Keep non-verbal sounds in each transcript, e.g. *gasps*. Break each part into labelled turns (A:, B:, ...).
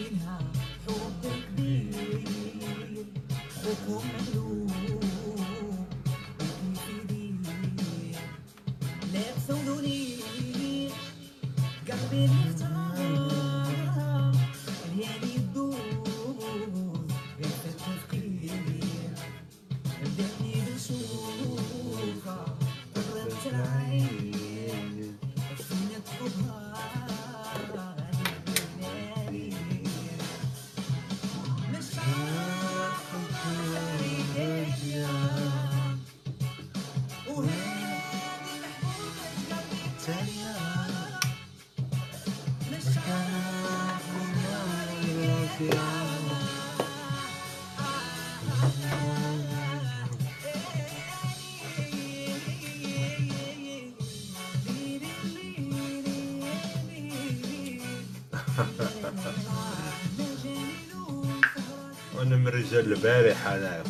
A: منها حب كبير خوكم
B: من رجال البارح أنا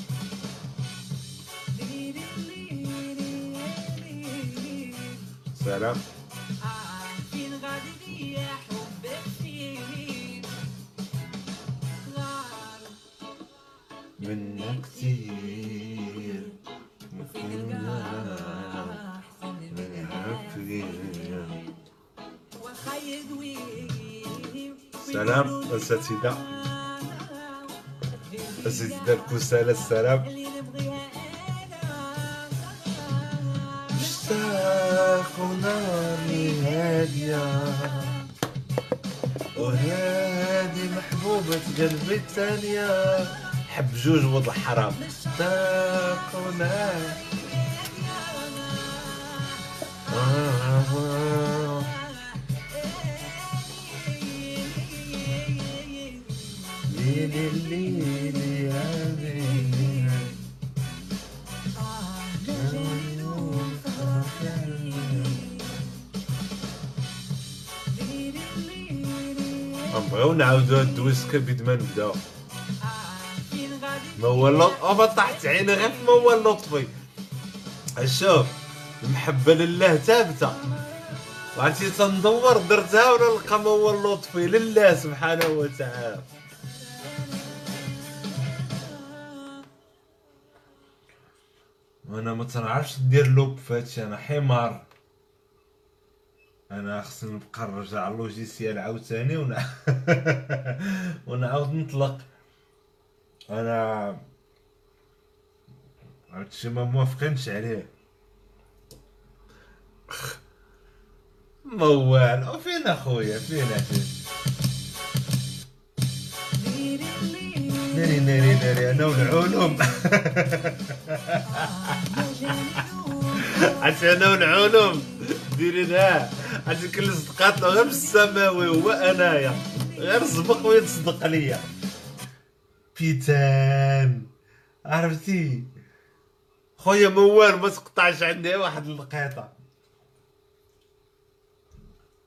B: سلام. منا كتير سلام اساتذه اساتذه السلام
A: اللي نبغيها
B: مشتاق وناري هادية. وهادي محبوبة قلبي الثانية حب جوج ولد الحرام مشتاق وناري نبغيو نعاودو هاد الدويسكا بيد ما نبداو ما هو اللط ابا طاحت عيني غير ما هو اللطفي شوف المحبة لله ثابتة. وعرفتي تندور درتها ولا نلقى ما هو اللطفي لله سبحانه وتعالى. وأنا ما تنعرفش ندير لوب فهادشي أنا حمار. أنا خصني نبقى نرجع اللوجيسيال عاوتاني ون... *laughs* ونعاود نطلق. أنا هادشي ما موافقينش عليه. موال. فين أخويا؟ فين فين ناري ناري ناري. أنا والعلوم. *laughs* عرفتي أنا والعلوم. ديري لها عرفتي كل صدقاتنا غير بالسماوي هو انايا غير صبق ويتصدق ليا بيتان عرفتي؟ خويا موال ما تقطعش عندي واحد القيطة.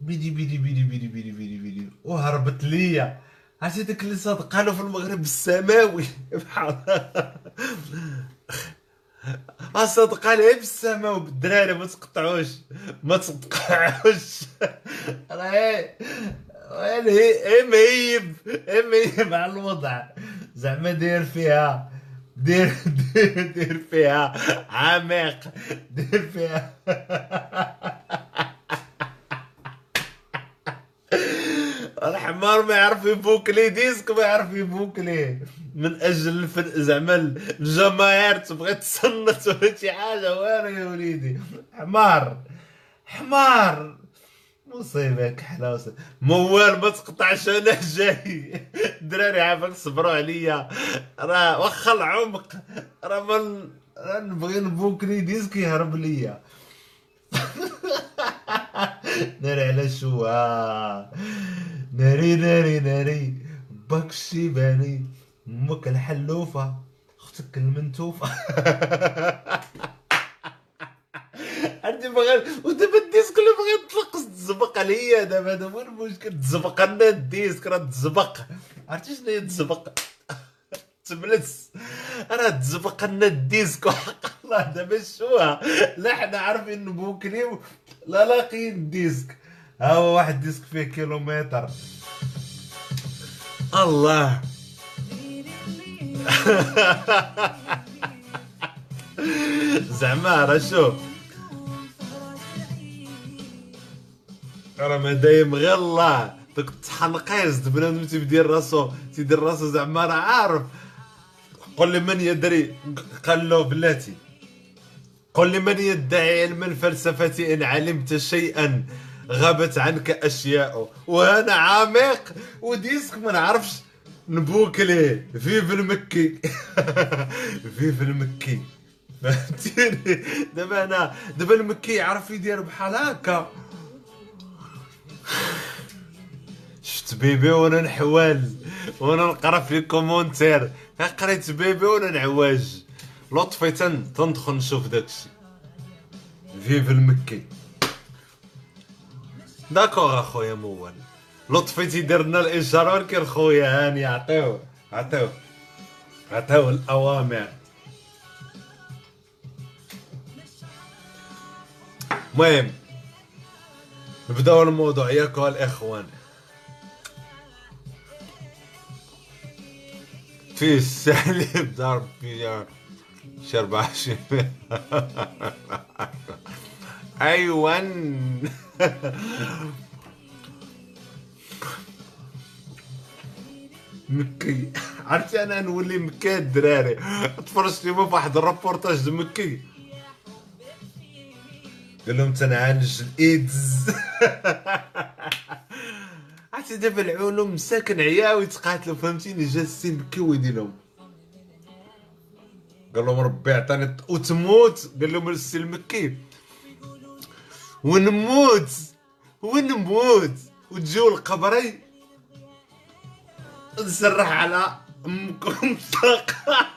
B: بيدي بيدي بيدي بيدي بيدي بيدي بيدي. وهربت ليا. عرفتي داك اللي صادق له في المغرب السماوي *laughs* بحال اصدق عليه بالسماء وبالدراري ما تقطعوش. ما تقطعوش. راه هي مهيب مهيب على الوضع. زعما داير فيها. دير دير دير فيها عميق. دير فيها. *laughs* الحمار ما يعرف يبوكلي ديسك ما يعرف يبوكلي من أجل زعما الجماهير تبغي تصنت *laughs* ولا شي حاجة. والو يا وليدي. حمار. حمار. مصيبه كحله موال ما تقطعش أنا جاي. *laughs* الدراري عافاك صبروا عليا. راه واخا العمق. راه ما نبغي نبوكلي ديسك يهرب ليا. *laughs* ناري على شو آه. ناري ناري ناري. باك الشيباني أمك الحلوفه أختك المنتوفه عندي *laughs* بغا ودابا ال disque اللي بغا يطلق تزبق عليا دابا هذا هو المشكل. تزبق لنا ال disque راه تزبق. عرفتي شنو هي تزبق؟ *laughs* تملس. راه تزبق لنا ال disque. *laughs* وحق الله دابا شوها لا حنا عارفين نبوكليو لا لاقيين ال disque. ها هو واحد disque فيه كيلومتر. الله. *laughs* زعما راه شوف راه ما دايم غير الله. دوك التحنقيز بنادم تيدير راسو تيدير راسو زعما راه عارف. قل لي من يدري؟ قال له بلاتي. قل لي من يدعي علم الفلسفة إن علمت شيئا غابت عنك أشياء. وأنا عميق وديسك ما نعرفش. نبوكلي فيف المكي. *laughs* فيف المكي. فهمتيني؟ *laughs* دابا أنا دابا المكي يعرف يدير بحال هكا. شفت بيبي وأنا نحوال وأنا نقرا في الكومونتير قريت بيبي وأنا نعواج لطفي تن تندخل نشوف داكشي. فيف المكي. داكوغ اخويا مول لطفي تيدير لنا الاشاره ولكن خويا هاني عطيوه عطيوه عطيوه الأوامر. المهم نبدأو الموضوع ياكو الاخوان في السالب *laughs* ضرب في شي 24 ايوان مكي. *laughs* عرفتي أنا نولي مكي الدراري. تفرجت في واحد الرابورتاج مكي. قال لهم تنعالج الإيدز. *laughs* عرفتي دابا العلوم مساكن عياو يتقاتلوا فهمتيني؟ جا السي مكي ويدير لهم. قال لهم ربي عطاني وتموت. قال لهم السي المكي. ونموت. ونموت. وتجيو لقبري. نسرح على أمكم طاقة.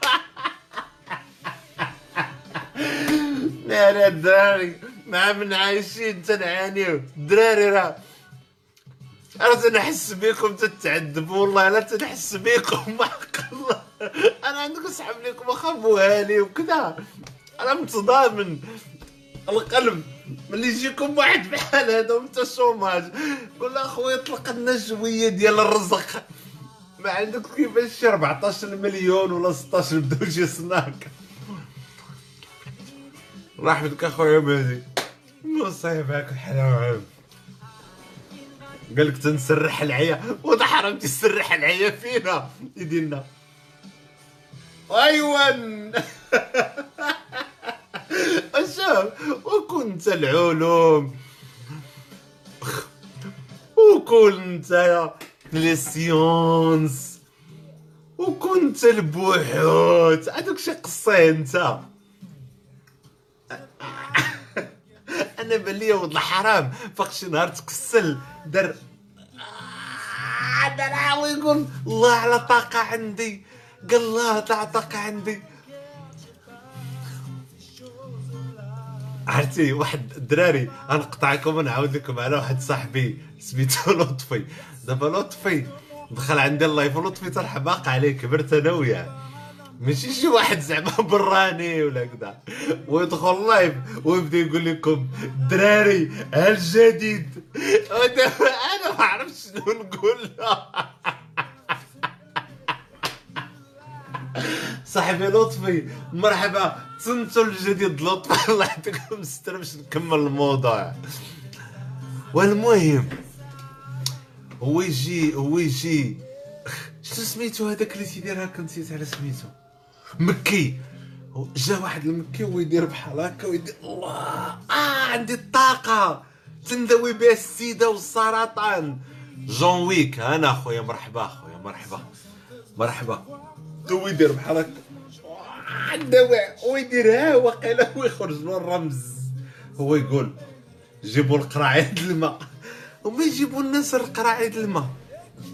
B: يا الدراري مع من عايشين تنعانيو الدراري راه. أنا تنحس بيكم تتعذبوا. والله لا تنحس بيكم حق الله أنا عندكم صحاب ليكم اخافوا لي وكذا. أنا متضامن. القلب ملي يجيكم واحد بحال هذا وانت شوماج قول اخويا طلق لنا شوية ديال الرزق. ما عندك كيفاش شي 14 مليون ولا 16 بداو شي سناك. رحمتك أخويا مهدي. مصيبك حلاوه قال لك تنسرح العيا. ودا حرام تسرح العيا فينا يدينا. *laughs* ايوا شوف وكنت العلوم. وكنت يا لي سيونس وكنت البحوث هذوك شي قصة أنت. *laughs* أنا بان ليا ولد الحرام فاق شي نهار تكسل. دار آه، دار يقول الله على طاقة عندي. قال الله على طاقة عندي. عرفتي واحد الدراري غنقطعكم ونعاود لكم على واحد صاحبي سميتو لطفي. دابا لطفي دخل عندي ال live لطفي ترحباق عليه كبرت أنا وياه. ماشي شي واحد زعما *laughs* براني ولا كذا. ويدخل live ويبدأ يقول لكم دراري الجديد. ودابا *laughs* أنا ما عرفتش شنو نقول. له *laughs* صاحبي لطفي مرحبا. تنتو الجديد لطفي. الله يعطيكم الستر باش نكمل الموضوع. والمهم هو يجي هو يجي. شنو سميتو هذاك اللي تيدير هكا نسيت على سميتو؟ مكي. جا واحد المكي ويدير بحال هكا ويدير الله! آه عندي الطاقة! تندوي بها السيدة والسرطان. جون ويك أنا أخويا مرحبا أخويا مرحبا. مرحبا. هو يدير بحال هكا. آه، ويدير ها وقيلا ويخرج له الرمز. هو يقول جيبوا القراعيد الماء. وما يجيبوا الناس القراعيد الماء.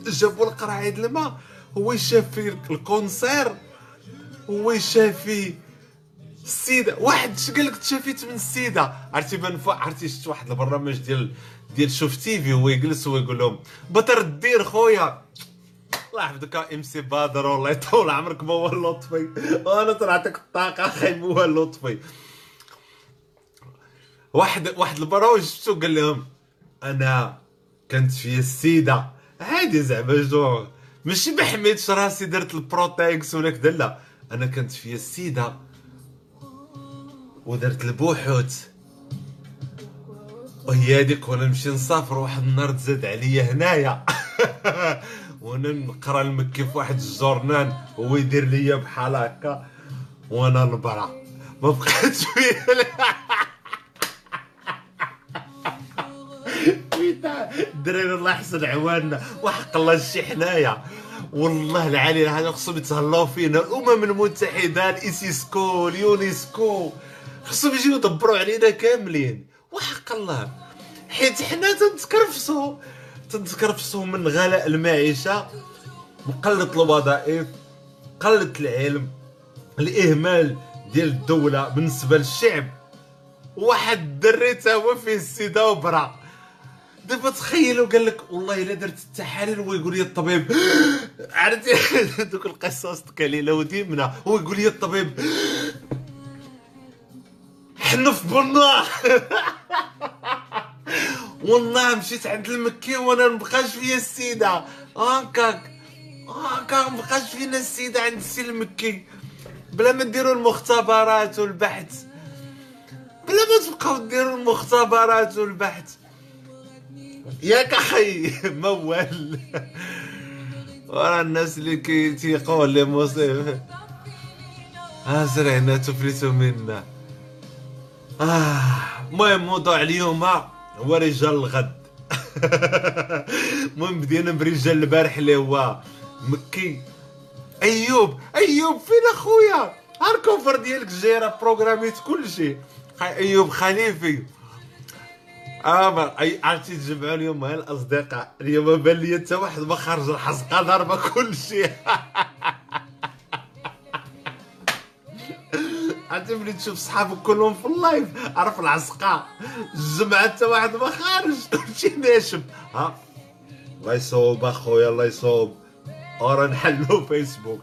B: جابوا القراعيد الماء هو يشاف في الكونسير هو يشاف في السيدة. واحد قال لك تشافيت من السيدة؟ عرفتي بان عرفتي شفت واحد البرنامج ديال ديال شوف تيفي هو يجلس هو يقول لهم بطر الدير خويا. الله يحفظك ام سي بدر والله يطول عمرك موال لطفي وأنا طلعتك الطاقة أخي موال لطفي واحد واحد البرامج شفتو قال لهم أنا كانت فيا السيدا. عادي زعما جو ماشي ما حميتش راسي درت البروتيكس ولا كذا لا. أنا كانت فيا السيدا. ودرت البوحوت. وهي هذيك وأنا نمشي نسافر واحد النهار تزاد عليا هنايا. *laughs* وأنا نقرا المكي في واحد ال journal وهو يدير ليا بحال هكا. وأنا نبرا ما بقاتش فيا. *laughs* الدراري الله يحسن عواننا وحق الله شي حنايا. والله العالي هذا خصهم يتهلاو فينا. الأمم المتحدة الايسيسكو اليونسكو خصهم يجيو يدبروا علينا كاملين. وحق الله. حيت حنا تنتكرفسوا تنتكرفسوا من غلاء المعيشة قله الوظائف قلة العلم الإهمال ديال الدولة بالنسبة للشعب. واحد الدري تا هو فيه السيدة وبرا. دابا تخيلوا قال لك والله إلا درت التحاليل هو يقول لي الطبيب *gasps* عرفتي؟ *laughs* دوك القصص كليله وديمنا هو يقول لي الطبيب *gasps* حنف بالله *laughs* والله مشيت عند المكي وأنا مبقاش فيا السيدة. هكاك هكا مبقاش فينا السيدة عند السي المكي. بلا ما نديروا المختبرات والبحث بلا ما تبقاو ديروا المختبرات والبحث. ياك أخي موال ورا الناس اللي كي تيقول لي مصيب ها زرعنا تفلتوا منا. آه المهم موضوع اليوم هو رجال الغد. *laughs* المهم بدينا برجال البارح اللي هو مكي. أيوب أيوب فين أخويا؟ ها الكفر ديالك جايره بروغراميت كلشي خ- أيوب خليفي. آه ما أي عرفتي تجمعوا اليوم الأصدقاء. اليوم بان لي حتى واحد ما خرج الحزقه ضاربه كلشي عرفتي ملي تشوف صحابك كلهم في اللايف عرف العزقه الجمعه حتى واحد ما خارج كلشي *laughs* ناشف ها؟ الله يصوب أخويا الله يصوب. ورا نحلو فيسبوك.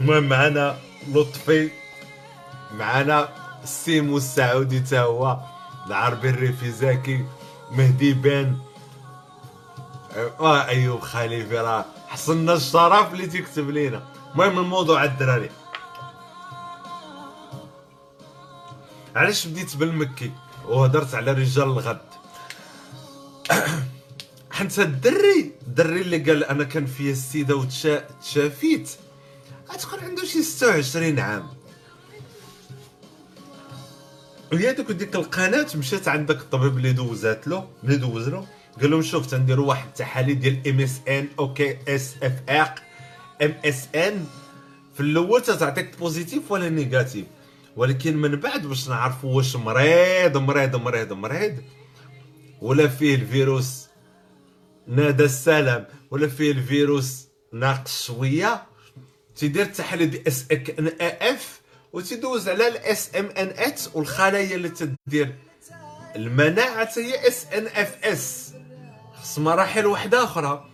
B: المهم معنا لطفي معنا السيمو السعودي تا هو. العربي الريفي زكي مهدي بن. آه أيوب خليفي راه. حصلنا الشرف اللي تكتب لينا. المهم الموضوع الدراري. علاش بديت بالمكي؟ وهدرت على رجال الغد. *coughs* حنت الدري الدري اللي قال أنا كان فيا السيدا وتشا تشافيت. غتكون عنده شي 26 عام. وهي دوك ديك القناة مشات عندك الطبيب اللي دوزات له اللي دوز له. قال لهم شوف تنديروا واحد التحاليل ديال ام اس ان أوكي اس اف ار ام اس ان في الأول تتعطيك بوزيتيف ولا نيجاتيف ولكن من بعد باش نعرفوا واش مريض مريض مريض مريض ولا فيه الفيروس نادى السلام ولا فيه الفيروس ناقص شوية تيدير التحليل دي اس ان اف وتيدوز على الاس ام ان ات والخلايا اللي تدير. المناعة هي اس ان اف اس خص مراحل واحدة أخرى.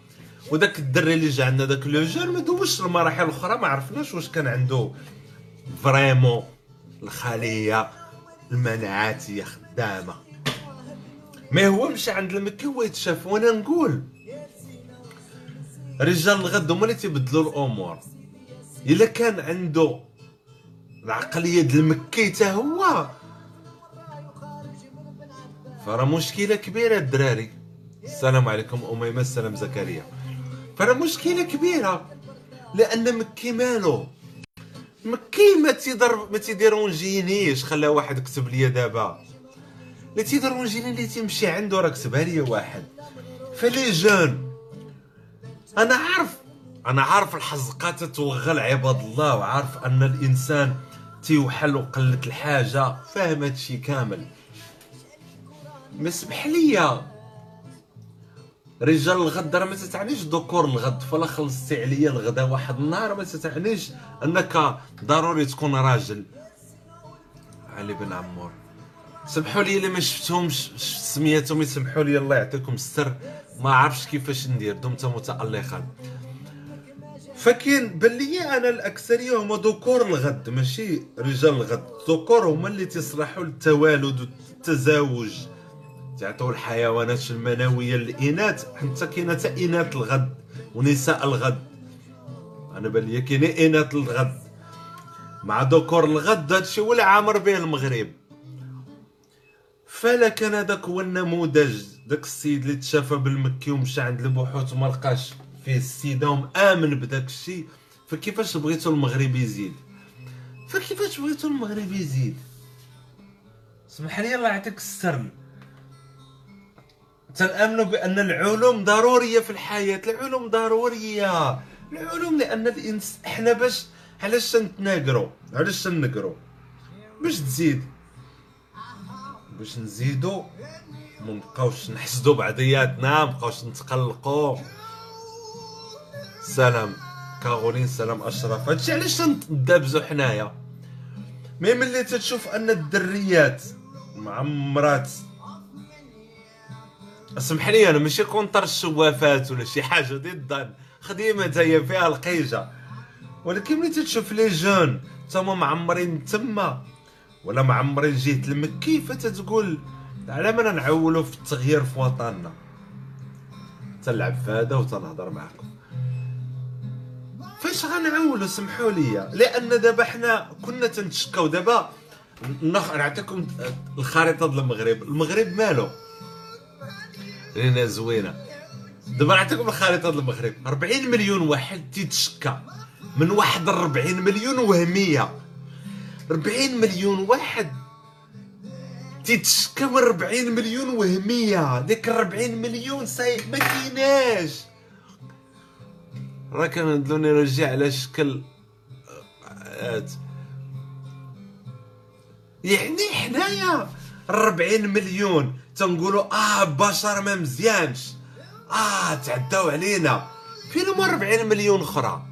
B: وداك الدري اللي جا عندنا داك le jeune ما دوزش المراحل الأخرى ما عرفناش واش كان عنده. vraiment الخلية المناعاتيه خدامة. ما هو مشى عند المكي هو يتشاف وأنا نقول. رجال الغد هما اللي تيبدلوا الأمور. إلا كان عنده العقلية ديال المكي حتى هو. فراه مشكلة كبيرة الدراري. السلام عليكم أميمة السلام زكريا. فراه مشكلة كبيرة لأن مكي مالو. مكي ما تيضر ما تي dérange نيش خلى واحد كتب لي دابا. اللي تي dérange ني اللي تيمشي عنده راه كتبها لي واحد. ف les jeunes. أنا عارف أنا عارف الحزقات تتوغل عباد الله وعارف أن الإنسان تيوحل وقلة الحاجة فاهم هادشي كامل. ما اسمح ليا. رجال الغد راه ما تتعنيش ذكور الغد فلا خلصتي عليا الغدا واحد النهار ما تتعنيش أنك ضروري تكون راجل. علي بن عمور. سمحوا لي إلا ما شفتهمش ش- سميتهم يسمحوا لي الله يعطيكم السر. ما عرفتش كيفاش ندير دمت متألقا. فكاين بان لي أنا الأكثرية هما ذكور الغد ماشي رجال الغد. الذكور هما اللي تيصلحوا للتوالد والتزاوج. تعطوا الحيوانات المنوية للإناث. حتى كاينة حتى إناث الغد ونساء الغد. أنا بان لي كاين إناث الغد. مع ذكور الغد هادشي هو اللي عامر به المغرب. فلا كان هذاك هو النموذج. داك السيد اللي تشافى بالمكي ومشى عند البحوث وما لقاش. فيه السيدة ومآمن بداك الشيء فكيفاش بغيتو المغرب يزيد؟ فكيفاش بغيتو المغرب يزيد؟ اسمح لي الله يعطيك السر تنآمنوا بأن العلوم ضرورية في الحياة العلوم ضرورية. العلوم لأن الإنس إحنا باش علاش تنتناقروا علاش تنقروا باش تزيد. باش نزيدو ما نبقاوش بعضياتنا ما نبقاوش سلام. كارولين سلام أشرف. هادشي علاش تندابزو حنايا؟ mais ملي تتشوف أن الدريات مع مرات اسمح لي أنا ماشي contre الشوافات ولا شي حاجة ضد خديمة هي فيها القيجة. ولكن ملي تتشوف les jeunes تما معمرين تما ولا معمرين جهة المكي فتتقول على ما نعولوا في التغيير في وطننا. تلعب في هذا وتنهضر معكم. فاش غنعولوا سمحوا لي لأن دابا حنا كنا تنتشكاو. دابا. نعطيكم الخريطة ديال المغرب. المغرب مالو؟ لينا زوينة. دابا نعطيكم الخريطة ديال المغرب. 40 مليون واحد تيتشكى. من واحد 40 مليون وهمية. 40 مليون واحد تيتشكى من 40 مليون وهمية. ديك ال 40 مليون ساي ما كيناش راه كندلوني نرجع على شكل. يعني حنايا 40 مليون تنقولوا آه بشر ما مزيانش. آه تعداو علينا. فين هما 40 مليون أخرى.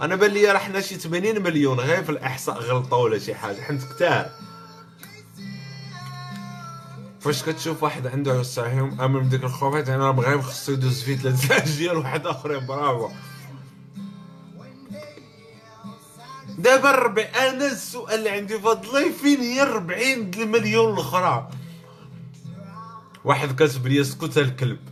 B: أنا بان لي راه حنا شي 80 مليون غير في الإحصاء غلطوا ولا شي حاجة حنا كتار فاش كتشوف واحد عنده صحيهم امن بديك الخوفات يعني المغرب خصو يدوز فيه ثلاثة اجيال واحد اخرين برافو. دابا الربع أنا السؤال اللي عندي فضلي فين هي 40 المليون الأخرى؟ واحد كاتب لي اسكت الكلب. *laughs*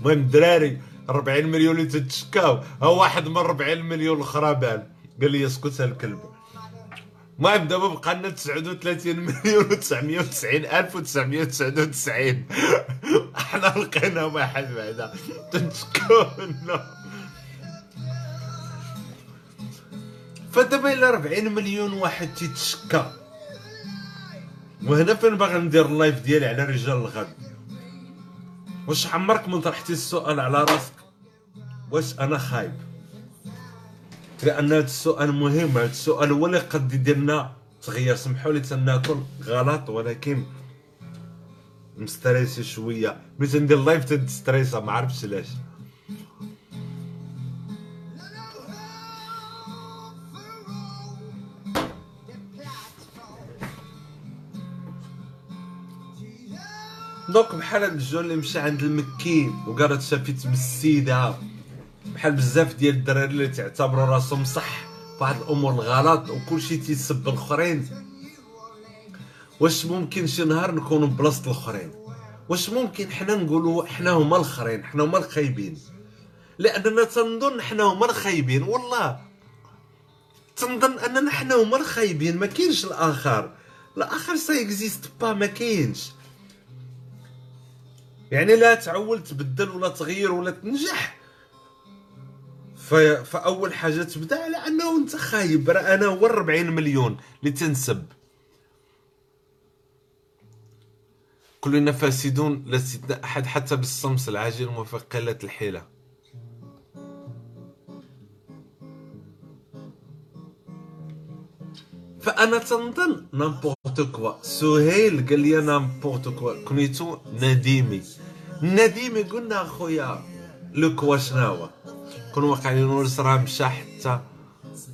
B: المهم الدراري 40 مليون اللي تتشكاو. ها واحد من 40 مليون الأخرى بان قال لي اسكت الكلب. المهم دابا بقى لنا 39 مليون و990 ألف و999 أحنا لقينا واحد بعدا. تنشكونا فدابا الا 40 مليون واحد تيتشكى. وهنا فين باغي ندير ال live ديالي على رجال الغد؟ واش عمرك من طرحتي السؤال على راسك؟ واش أنا خايب؟ لأن هذا السؤال مهم هذا السؤال هو اللي قد يدير لنا تغيير. سمحوا لي تناكل غلط ولكن م stressé شوية. ملي تندير live تن stressa ما عرفتش علاش. دوك بحال الجون اللي مشى عند المكي وقالت شافيت بالسيدة. بحال بزاف ديال الدراري اللي تعتبروا راسهم صح فواحد الأمور الغلط وكلشي تيسب الاخرين واش ممكن شي نهار نكونوا بلاصة الأخرين؟ واش ممكن حنا نقولوا حنا هما الاخرين حنا هما الخايبين؟ لأننا تنظن حنا هما الخايبين والله. تنظن أننا حنا هما الخايبين ما كاينش الآخر. الآخر ça existe pas ما كاينش. يعني لا تعول تبدل ولا تغير ولا تنجح. فأول حاجة تبدأ على أنه أنت خايب. راه أنا هو 40 مليون اللي تنسب. كلنا فاسدون لا استثناء أحد حتى بالصمص العاجل وفي قله الحيلة. فأنا تنظن نامبورت كوا سهيل قال لي نامبورت كوا كنيتو نديمي نديمي قلنا أخويا لو كوا شناهو كون واقعين يونس راه مشى حتى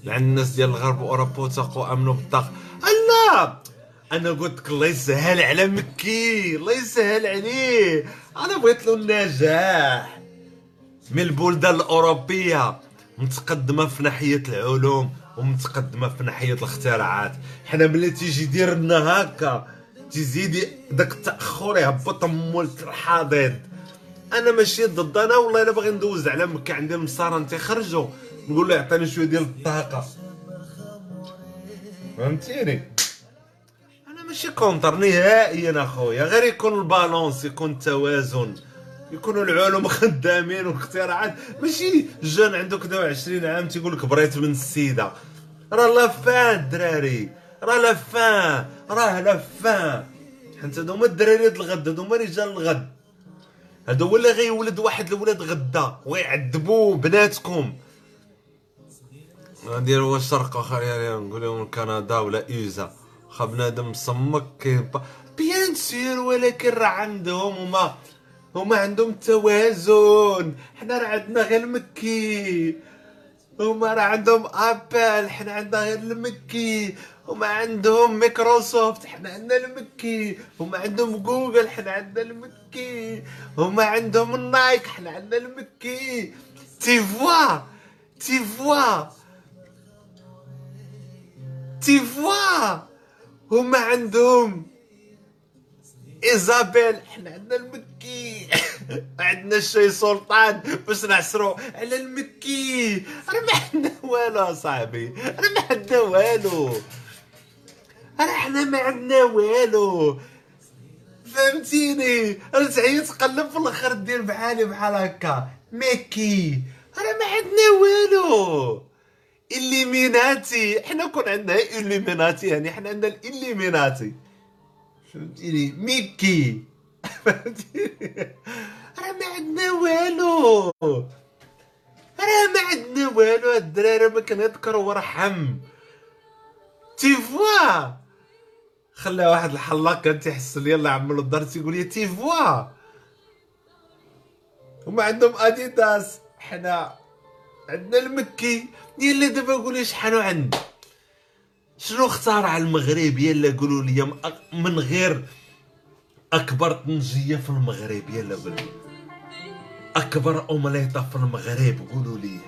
B: لعند الناس ديال الغرب وأوروبا وثقوا امنوا بالطاق لا أنا قلت لك الله يسهل على مكي الله يسهل عليه. أنا بغيت له النجاح. من البلدان الأوروبية متقدمة في ناحية العلوم ومتقدمة في ناحية الاختراعات. حنا ملي تيجي يدير لنا هكا تزيد داك التأخر يهبط مول الحضيض أنا ماشي ضد أنا والله الا باغي ندوز على مكي عندي المسار تيخرجوا نقول له يعطيني شوية ديال الطاقة. فهمتيني؟ أنا ماشي contre نهائيا أخويا. غير يكون ال balance يكون التوازن يكونوا العلوم *laughs* خدامين والاختراعات ماشي jeune عنده كذا 20 عام تيقول لك بريت من السيدا. راه la fin الدراري. راه la fin راه la fin حيت هادو هما الدراري د الغد هادو هما رجال الغد. هادو هو اللي غيولد واحد الولاد غدا ويعذبوا بناتكم. ندير هو الشرق آخر يعني نقول لهم كندا ولا إيزا. خا بنادم صمك bien sûr ولكن راه عندهم هما هما عندهم توازن. حنا راه عندنا غير المكي هما راه عندهم Apple حنا عندنا غير المكي. هما عندهم مايكروسوفت حنا عندنا المكي. هما عندهم جوجل حنا عندنا المكي. هما عندهم ال Nike حنا عندنا المكي. tu vois tu vois tu vois هما عندهم إيزابيل حنا عندنا المكي. *laughs* عندنا الشاي سلطان باش نعسرو على المكي. أنا ما عندنا والو صاحبي أنا ما عندنا والو. انا حنا ما عندنا والو. فهمتيني؟ أنا تعيط تقلب في الآخر دير بحالي بحال هكا. ميكي. أنا ما عندنا والو. إليميناتي. حنا كون عندنا إليميناتي يعني حنا عندنا الإليميناتي. فهمتيني؟ ميكي. *laughs* فهمتيني؟ راه ما عندنا والو. راه ما عندنا والو. الدراري ما كنذكر ورحم تي فوا. خلى واحد الحلاق كان تيحس لي يلا عملو الدار تيقول لي تي فوا. هما عندهم اديداس حنا عندنا المكي. يلا دابا قولي شحال عند شنو اخترع المغرب؟ يلا قولوا لي من غير أكبر طنجية في المغرب. يلا لي أكبر أومليطة في المغرب. قولوا لي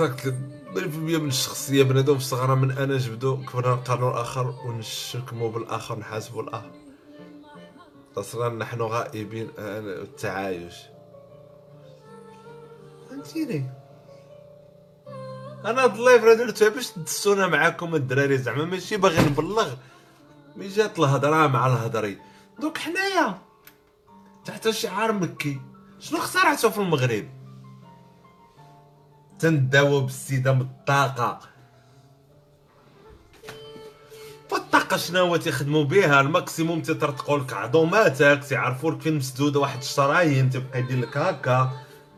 B: راك 100% من الشخصيه بنادم في الصغرى من أنا جبدو كبرنا نقارنوا الآخر ونشكموا بالآخر نحاسبوا الآخر. أصلا نحن غائبين عن التعايش فهمتيني؟ أنا هاد ال live راه درتها باش تدسونا معاكم الدراري زعما ماشي باغي نبلغ. mais جات الهضرة مع الهضري. دوك حنايا تحت شعار مكي شنو اخترعتو في المغرب؟ تنداوى بالسيده من الطاقة. والطاقة شنو تيخدموا بها ال maximum تيطرطقوا لك عظوماتك تيعرفوا لك فين مسدوده واحد الشرايين تيبقى يدير لك هكا.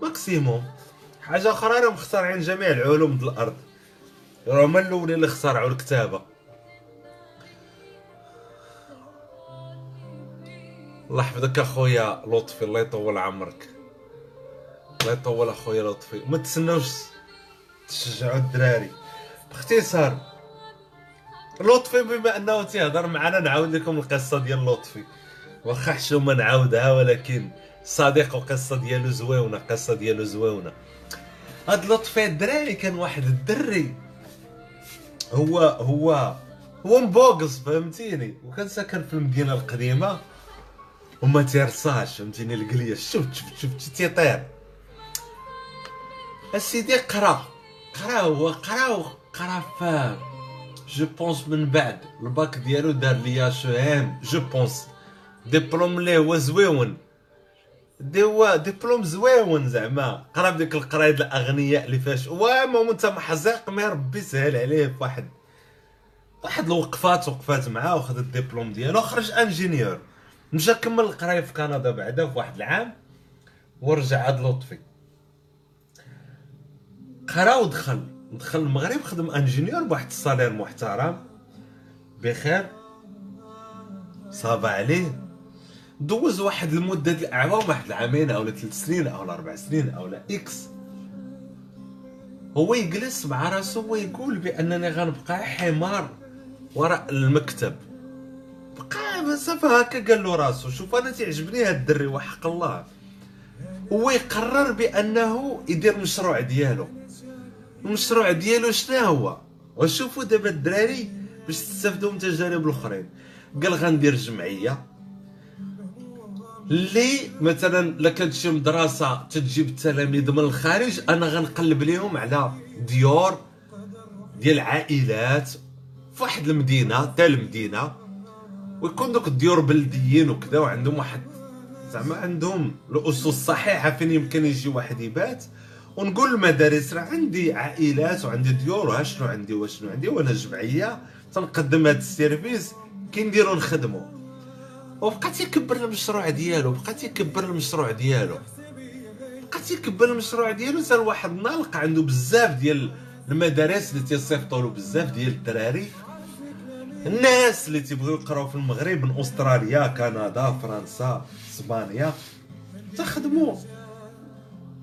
B: maximum. حاجة أخرى راهم مخترعين جميع العلوم د الأرض. راهم هما الأولين اللي اخترعوا الكتابة. الله يحفظك أخويا لطفي الله يطول عمرك. الله يطول أخويا لطفي. ما تسناوش تشجعوا الدراري باختصار لطفي بما انه تيهضر معنا نعاود لكم القصة ديال لطفي واخا حشومه نعاودها ولكن صديق القصة ديالو زويونه القصة ديالو زويونه هاد لطفي الدراري كان واحد الدري هو هو هو مبوغص فهمتيني وكان ساكن في المدينة القديمه وما تيرصاش فهمتيني القليه شفت شفت شفت تيطير السيدي قرا قرا هو قرا في جو بونس من بعد. الباك ديالو دار ليا شهام جو بونس ديبلوم ليه هو زويون. ديوا ديبلوم زويون زعما. قرا بديك القراية ديال الأغنياء اللي فيهاش وما انت محزق ما ربي سهل عليه في واحد. واحد الوقفات وقفات معاه وخد الدبلوم ديالو. خرج انجينيور. مشى كمل القراية في كندا بعدا في واحد العام. ورجع عاد لطفي. قرا ودخل دخل المغرب خدم ingénieur بواحد ال salaire محترم. بخير. صاب عليه. دوز واحد المدة الاعوام واحد العامين أو ثلاث سنين أو أربع سنين أو x هو يجلس مع راسو ويقول بأنني غنبقى حمار وراء المكتب. بقى بصافي هكا قال له راسو شوف أنا تعجبني هاد الدري وحق الله. هو يقرر بأنه يدير المشروع ديالو. المشروع ديالو شنو هو؟ وشوفوا دابا الدراري باش تستافدوا من تجارب الاخرين. قال غندير جمعية. اللي مثلا لا كانت شي مدرسة تجيب التلاميذ من الخارج أنا غنقلب لهم على ديور ديال عائلات في واحد المدينة تا المدينة. ويكون دوك الديور بلديين وكذا وعندهم واحد زعما عندهم الأسس الصحيحة فين يمكن يجي واحد يبات. ونقول للمدارس راه عندي عائلات وعندي ديور وها شنو عندي وشنو عندي وأنا جمعية تنقدم هذا ال service كي نديرو نخدمو. وبقى تيكبر المشروع ديالو بقى تيكبر المشروع ديالو. بقى تيكبر المشروع ديالو حتى لواحد النهار لقى عنده بزاف ديال المدارس اللي تيصيفطوا له بزاف ديال الدراري. الناس اللي تيبغيو يقراو في المغرب من أستراليا كندا فرنسا إسبانيا تخدموا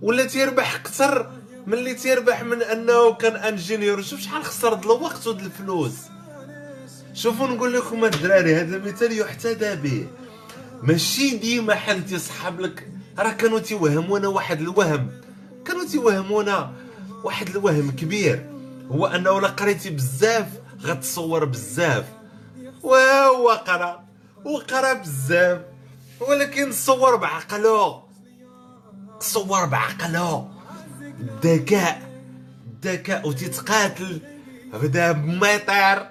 B: ولا تيربح أكثر من اللي تيربح من انه كان انجينيور شوف شحال خسر د الوقت ود الفلوس. شوفوا نقول لكم الدراري هذا المثال يحتذى به. ماشي ديما حد يصحاب لك. راه كانوا تيوهمونا واحد الوهم. كانوا تيوهمونا واحد الوهم كبير. هو انه لا قريتي بزاف غتصور بزاف. وهو قرا وقرا بزاف. ولكن صور بعقله. صور بعقله. الذكاء الذكاء وتتقاتل بدا ما يطير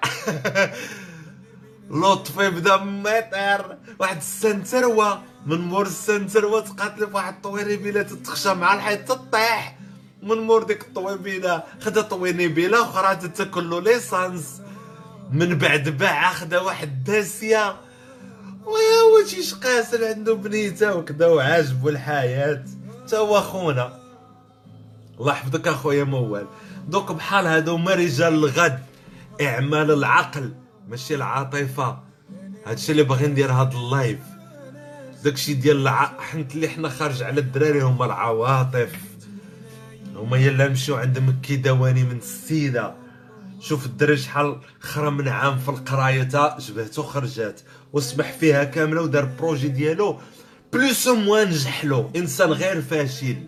B: *laughs* لطفي بدا ما يطير واحد السنتروه من مور السنتروه تقاتل في واحد الطوينيبيله تتخشى مع الحيط تطيح من مور ديك الطوينيبيله خدا طوينيبيله أخرى تتاكل له l'essence. من بعد باع خدا واحد داسيه ويا شي قاسر عنده بنيته وكذا وعاجبو الحياة. هو خونا الله يحفظك أخويا موال دوك بحال هادو هما رجال الغد. إعمال العقل ماشي العاطفة. هادشي اللي باغي ندير هاد ال live. داكشي ديال الع... حنت اللي حنا خارج على الدراري هما العواطف. هما يلا نمشيو عند مكي دواني من السيدة. شوف الدري شحال خرا من عام في القراية تا جبهتو خرجات. وسمح فيها كاملة ودار projet ديالو. plus ou moins نجح له إنسان غير فاشل.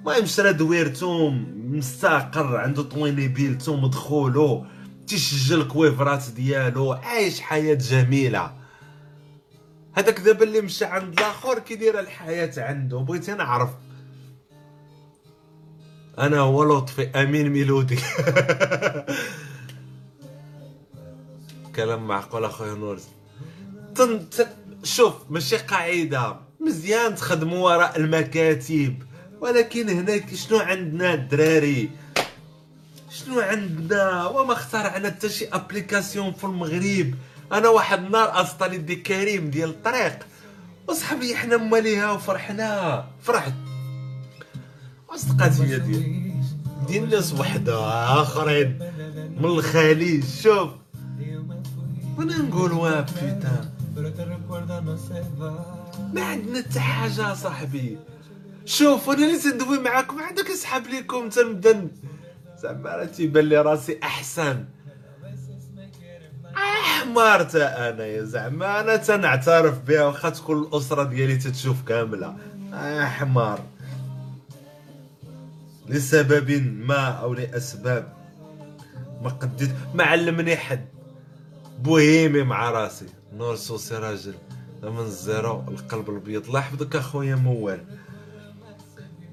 B: المهم شرا دويرتو مستقر عنده طوينيبيلتو مدخولو تيسجل الكويفرات ديالو عايش حياة جميلة. هذاك دابا اللي مشى عند الآخر كي دايرة الحياة عنده بغيت نعرف أنا هو لطفي أمين ميلودي. *laughs* كلام معقول أخويا نور تن... تن... شوف ماشي قاعدة. مزيان تخدموا وراء المكاتب. ولكن هناك شنو عندنا الدراري؟ شنو عندنا؟ وما اخترعنا حتى شي ابليكاسيون في المغرب. أنا واحد النهار اصطالي دي كريم ديال الطريق. وصحابي حنا ماليها وفرحنا. فرحت. اصدقاتي ديال ديال الناس وحدة آخرين. من الخليج شوف. وأنا نقول وا بيتان ما عندنا حتى حاجة صاحبي. شوف أنا اللي تندوي معاكم. عاد كنسحب لكم تنبدا زعما راه تيبان لي راسي أحسن. حمار تا أنا يا زعما. أنا تنعترف بها واخا تكون الأسرة ديالي تتشوف كاملة. حمار لسبب ما أو لأسباب ما قديت ما علمني حد. بوهيمي مع راسي. نور سوسي راجل. من ال zéro القلب الابيض الله يحفظك أخويا موال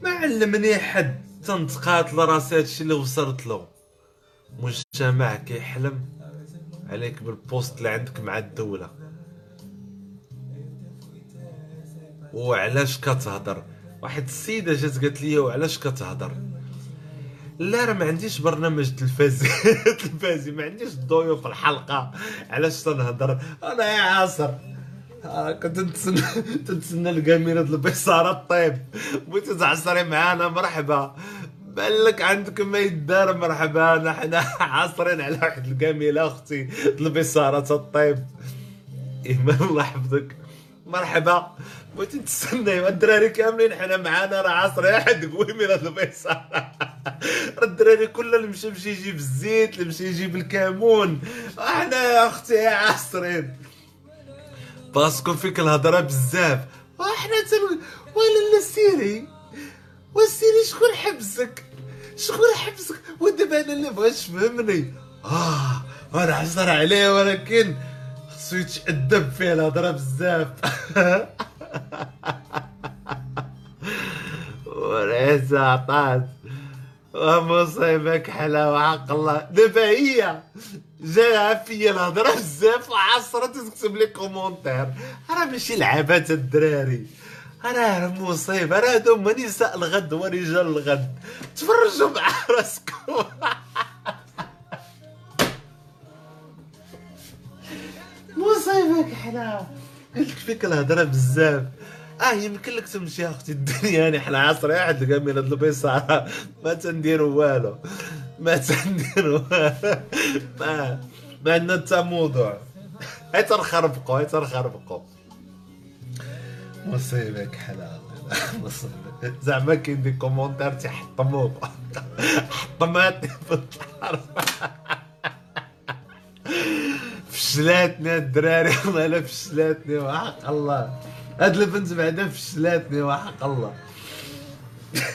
B: ما علمني حد. تنتقاتل راسي هادشي اللي وصلت له. مجتمع كيحلم عليك بال poste اللي عندك مع الدولة. وعلاش كتهضر واحد السيدة جات قالت لي وعلاش كتهضر لا راه ما عنديش برنامج تلفازي. *laughs* تلفازي ما عنديش ضيوف في الحلقة. علاش تنهضر؟ أنا يا عاصر. آه، كنت نتسنى *laughs* تنتسنى الكاميرا د البيصارة الطيب. بغيتي تعصري معانا مرحبا. بان لك عندك ما يدار مرحبا. نحن عاصرين على واحد الكاميرا أختي. د البيصارة الطيب. إيمان الله يحفظك. مرحبا. بغيتي تستنى الدراري كاملين حنا معانا راه عاصرين. واحد گويميلة د البيصارة. الدراري كل اللي مشى مشى يجيب الزيت اللي مشى يجيب الكمون. إحنا يا أختي عاصرين parce que فيك الهضرة بزاف. وحنا تن ولا لا سيري. وسيري شكون حبسك؟ شكون حبسك؟ ودابا أنا اللي بغيت تفهمني. آه أنا عصر عليه ولكن خصو يتأدب فيه الهضرة بزاف. *laughs* وليس عطات. ومصيبك حلا وحق الله دابا هي جاها فيا الهضرة. بزاف وعصرت تكتب لي كومونتير راه ماشي لعبات الدراري. راه مصيبه راه هادو هما نساء الغد ورجال الغد. تفرجوا مع راسكم. *laughs* مصيبك حلا. قلت فيك الهضرة بزاف. آه يمكن لك تمشي أختي الدنيا يعني حنا عصري واحد من هاد البيصاره ما تنديروا والو. ما تنديروا والو. ما *laughs* ما عندنا حتى موضوع. هاي تنخربقوا هاي تنخربقوا مصيبك حلال. *laughs* مصيبك. زعما كاين des commentaires تيحطموك. *laughs* حطماتني في الدار. فشلاتني الدراري والله لا فشلاتني وحق الله. هاد البنت بعدا فشلاتني وحق الله. *laughs*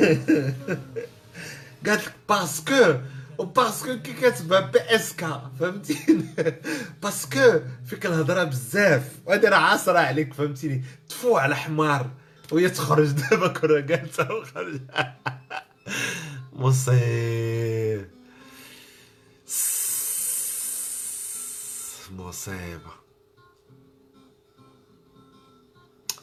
B: قالت لك parce que و parce que كي كتبع parce que فهمتيني؟ *laughs* parce que فيك الهضرة بزاف وهادي راه عاصرة عليك فهمتيني؟ تفو على حمار وهي تخرج *laughs* دابا كره قالت تخرج مصيب مصيبة.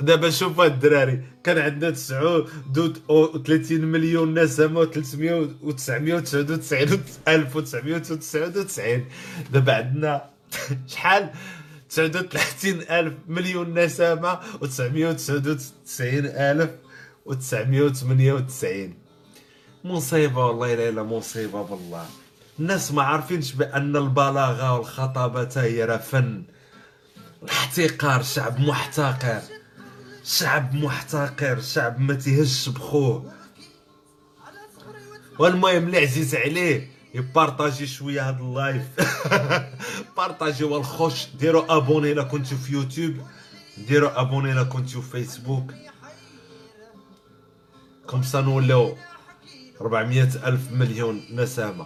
B: دابا شوف الدراري كان عندنا 39 مليون نسمه و 300 و 999 ألف و 999 دابا عندنا *laughs* شحال؟ 39 ألف مليون نسمه و 999 ألف و 998 مصيبة والله لا الا مصيبة بالله. الناس ما عارفينش بأن البلاغة والخطابة هي فن الاحتقار شعب محتقر. شعب محتقر شعب ما تيهش بخوه والمهم اللي عزيز عليه يبارطاجي شوية هاد ال live. *laughs* بارطاجي والخوش. ديروا abonner إلا كنتو في يوتيوب. ديروا abonner إلا كنتو في فيسبوك. comme ça نوليو 400 ألف مليون نسمة.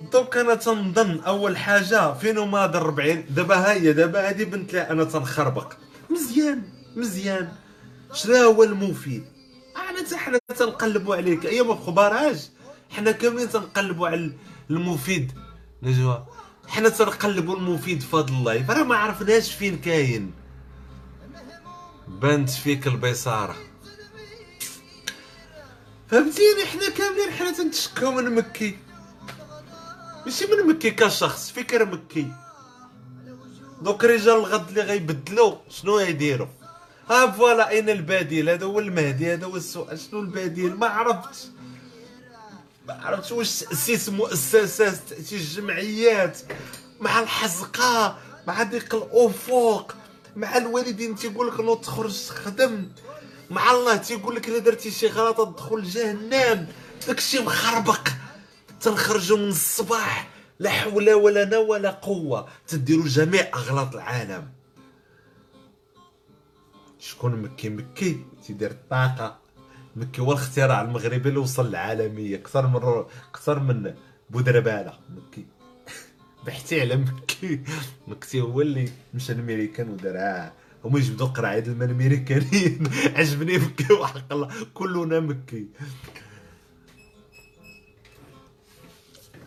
B: donc أنا تنظن أول حاجة فين هما هاد 40 دابا ها هي دابا هادي بنت أنا تنخربق. مزيان مزيان. شنو هو المفيد؟ أنا حتى حنا تنقلبوا عليك. ايا ما بخبراش حنا كاملين تنقلبوا على المفيد. نجوا حنا تنقلبوا المفيد فهاد اللايف. راه ما عرفناش فين كاين. بانت فيك البيصاره فهمتيني؟ حنا كاملين حنا تنتشكاو من مكي. ماشي من مكي كشخص فكر مكي. دوك رجال الغد اللي غيبدلوا شنو غيديروا ها فوالا أين البديل؟ هذا هو المهدي هذا هو السؤال. شنو البديل؟ ما عرفتش. ما عرفتش واش تاسيس مؤسسات تاسيس جمعيات مع الحزقة مع ديك الأفق مع الوالدين تيقول لك نوض تخرج تخدم. مع الله تيقول لك الا درتي شي غلط تدخل جهنم. داكشي مخربق. تنخرجوا من الصباح لا حول ولا ولا قوة. تديروا جميع أغلاط العالم. شكون مكي مكي؟ تيدير الطاقة مكي هو الاختراع المغربي اللي وصل للعالمية. أكثر من رو... أكثر من بودربالة. مكي. *laughs* بحثي على مكي. مكي هو اللي مشى الميريكان ودارها هما يجبدوا قراعيد الماء الامريكانيين *laughs* عجبني مكي وحق الله. كلنا مكي.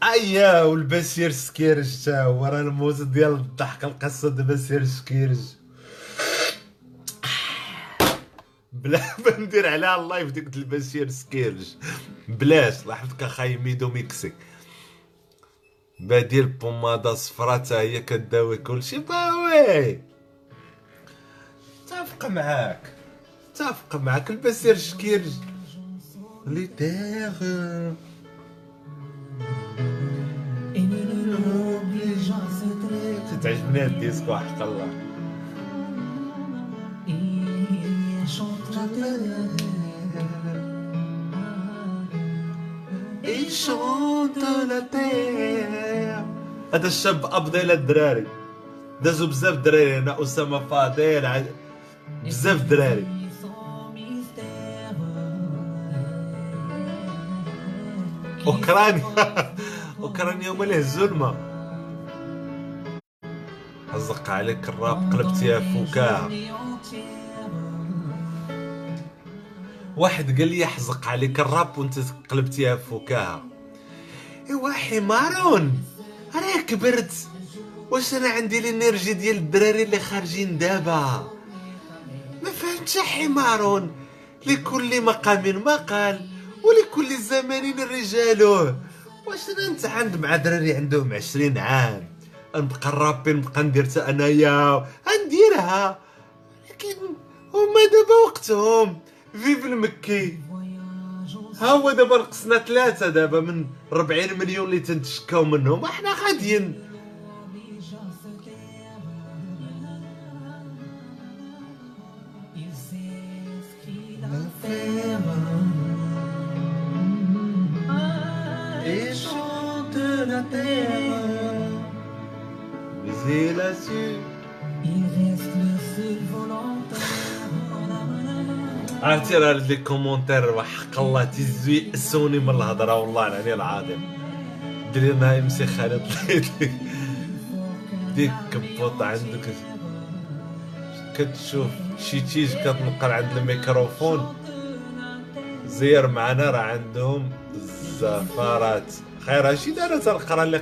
B: أيا والبشير سكيرج تا هو راه الموت ديال الضحك القصة د بشير سكيرج. بلا *laughs* ما ندير عليها اللايف ديك البشير سكيرج. بلاش لاحظت اخاي ميدو ميكسي. بديل بومادا صفرا تا هي كداوي كلشي باوي! تافق معاك. تافق معاك البشير سكيرج. لي داغ تعجبني الديسكو حق الله. هذا الشاب ابدا إلى الدراري. دازو بزاف دراري هنا أسامة فاضل بزاف دراري. أوكرانيا. *laughs* أوكرانيا هما اللي هزوا الماء. حزق عليك الراب قلبتيها فكاهه واحد قال لي حزق عليك الراب وأنت قلبتيها فكاهه ايوا حمارون أنا كبرت. واش أنا عندي الإنرجي ديال الدراري اللي خارجين دابا؟ ما فهمتش حمارون لكل مقام مقال ولكل زمان رجاله واش أنا نتعاند مع دراري عندهم عشرين عام؟ نبقى الرابي نبقى ندير تا أنايا. نديرها لكن هما دابا وقتهم. فيف المكي. ها هو دابا نقصنا ثلاثة دابا من 40 مليون اللي تنتشكاو منهم. أحنا غاديين.
A: Terre. Il reste le seul volontaire.
B: عرفتي راه لي كومونتير وحق الله تيزو يأسوني من الهضره والله العلي العظيم ديري لنا ام سي خالد ديك كبوط عندك كتشوف شي تيج كتنقل عند الميكروفون. زير معنا راه عندهم الزفارات خير اش دار تنقرا اللي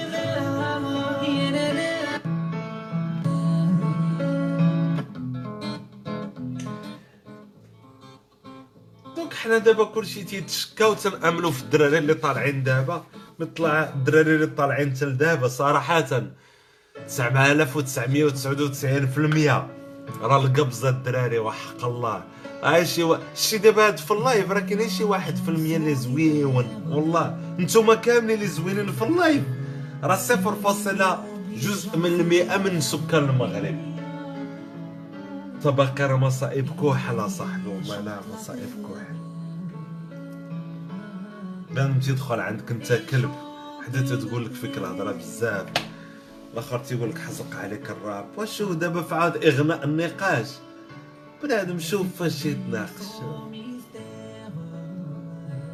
B: حنا دابا كلشي تيتشكاو تنامنوا في الدراري اللي طالعين دابا مطلع الدراري اللي طالعين تل دابا صراحة 9999% راه القبزة الدراري وحق الله. هاي شي و... شي دابا هاد في ال live راه كاين شي واحد في المية اللي زوين. والله نتوما كاملين اللي زوينين في ال live. راه صفر فاصلة جزء من المئة من سكان المغرب. تبقى مصائب كحل صاحبي والله لا مصائب كحل. بان تدخل عندك انت كلب. حدا تتقول لك فيك الهضره بزاف. الآخر تيقول لك حزق عليك الراب. هو دابا في عاد النقاش؟ بنادم شوف فاش يتناقش.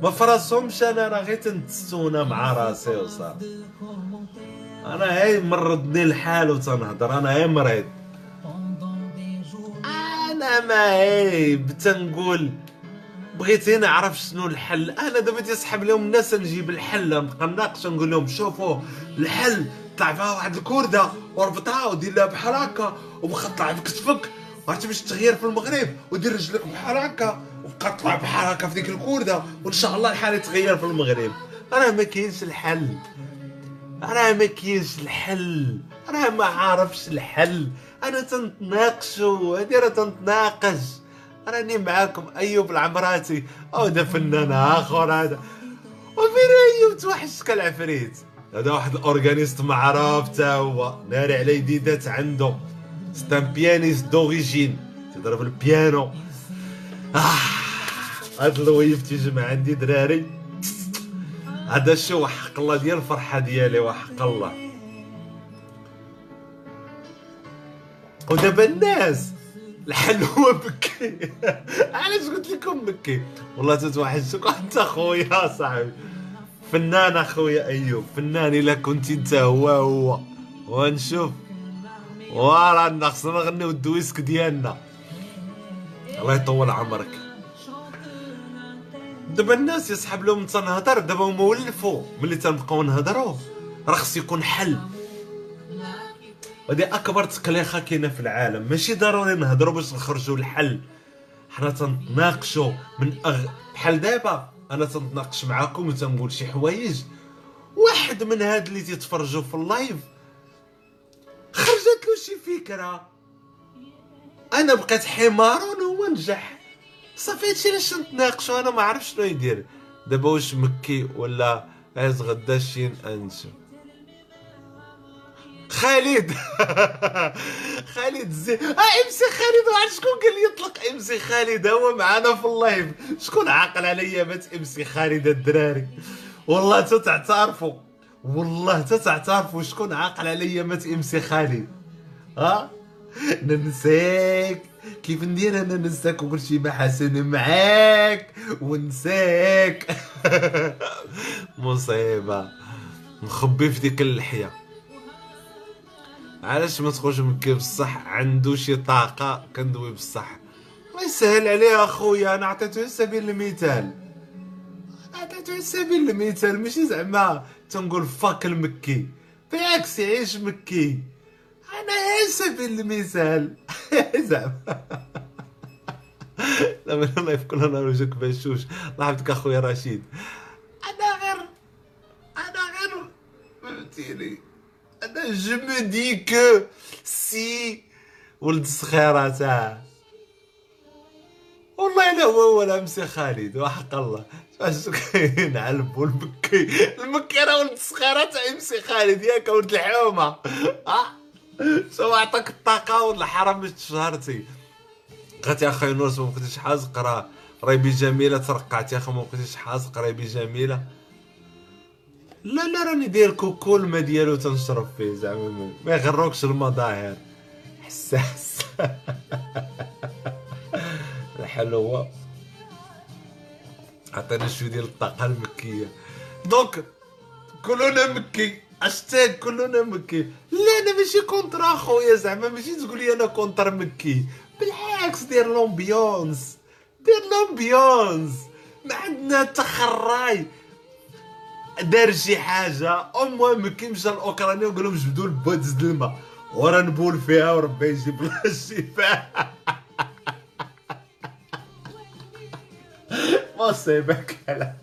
B: ما فراسهمش أنا راه غير تنتسونا مع راسي وصافي. أنا هاي مرضني الحال وتنهضر. أنا هاي مريض. أنا ما هي تنقول بغيت نعرف شنو الحل. أنا دابا تيسحب لهم الناس نجيب الحل. نبقى نناقش نقول لهم شوفوا الحل طلع فيها واحد الكرده وربطها ودير لها بحال هكا وبقى طلع في كتفك عرفتي باش تغير في المغرب ودير رجلك بحال هكا وبقى طلع بحال هكا في ديك الكرده وإن شاء الله الحال يتغير في المغرب. أنا ما كاينش الحل. راه ما كاينش الحل. راه ما عارفش الحل. أنا تنتناقشوا هادي راه تنتناقش. راني معاكم أيوب العمراتي. أو ده فنان اخر هذا وفين ايوب توحش كالعفريت. هذا واحد ال organiste معروف تا هو ناري على يديدات عنده. c'est un pianiste d'origine. تضرب البيانو. آه. هاد ال live تيجمع عندي دراري. هذا الشيء وحق الله ديال الفرحة ديالي وحق الله. ودابا الناس الحل هو بكي. علاش قلت لكم بكي؟ والله تتوحشك انت خويا صاحبي. فنان اخويا أيوب فنان إلا كنت أنت هو هو. ونشوف. ورا خصنا نغنيو الدويسك ديالنا. الله يطول عمرك. دابا الناس يسحب لهم تنهضر دابا هما ولفوا. ملي تنبقاو نهضروا راه خص يكون حل. هادي أكبر تقليخه كاينة في العالم. ماشي ضروري نهضروا باش نخرجوا الحل. حنا تنتناقشوا من أغ... بحال دابا أنا تنتناقش معاكم وتنقول شي حوايج. واحد من هاد اللي تيتفرجوا في اللايف خرجت له شي الفكرة أنا بقيت حمار وهو نجح. صافي هادشي علاش نتناقشوا أنا ما عرفتش شنو يدير. دابا واش مكي ولا عايز غدا شين انشا خالد. *laughs* خالد زي آه MC خالد وعرفت شكون قال لي يطلق. MC خالد هو معنا في ال live. شكون عاقل عليا بات MC خالد الدراري. والله تتعترفوا والله تتعترفوا شكون عاقل عليا مات MC خالد. ها ننساك. كيف ندير أنا ننساك وكل شي ما حسن معاك. ونساك. *laughs* مصيبة. نخبي في ديك اللحية. علاش ما تخرج مكي بصح عنده شي طاقة كندوي بصح الله يسهل عليه أخويا أنا عطيته سبيل المثال. عطيته سبيل المثال ماشي زعما تنقول فاك المكي. بالعكس يعيش مكي. أنا على سبيل المثال. *laughs* زعما. لا من الله يفكر لنا وجهك بشوش يحفظك أخويا رشيد. أنا غير أنا غير. فهمتيني؟ أنا جو مو دي كو سي ولد الصخيره تاع والله لا هو ولا مسي خالد وحق الله. فاش كاين *laughs* على المكي المكي راه ولد الصخيره تاع مسي خالد ياك ولد الحومة. آه. شو عطاك الطاقة ولا حرام باش تشهرتي قالت يا أخي نورس ما بقيتيش حازق راه راهي بجميله ترقعت يا أخي ما بقيتيش حازق راهي بجميله لا لا راني داير كوكو الماء ديالو تنشرب فيه زعما. ما- ما يغروكش المظاهر. حساس. *laughs* الحل هو عطينا شوية ديال الطاقة المكية. donc كلنا مكي. أشتاق كلنا مكي. لا أنا ماشي contre أخويا زعما. ماشي تقول لي أنا contre مكي. بالعكس دير l'ambiance دير l'ambiance ما عندنا تخراي. دار شي حاجة au moins مكي مشى لاوكرانيا وقال لهم جبدوا البوتز د الماء. ورا نبول فيها وربي يجيب لها *laughs* الشفاء. مصيبه كلا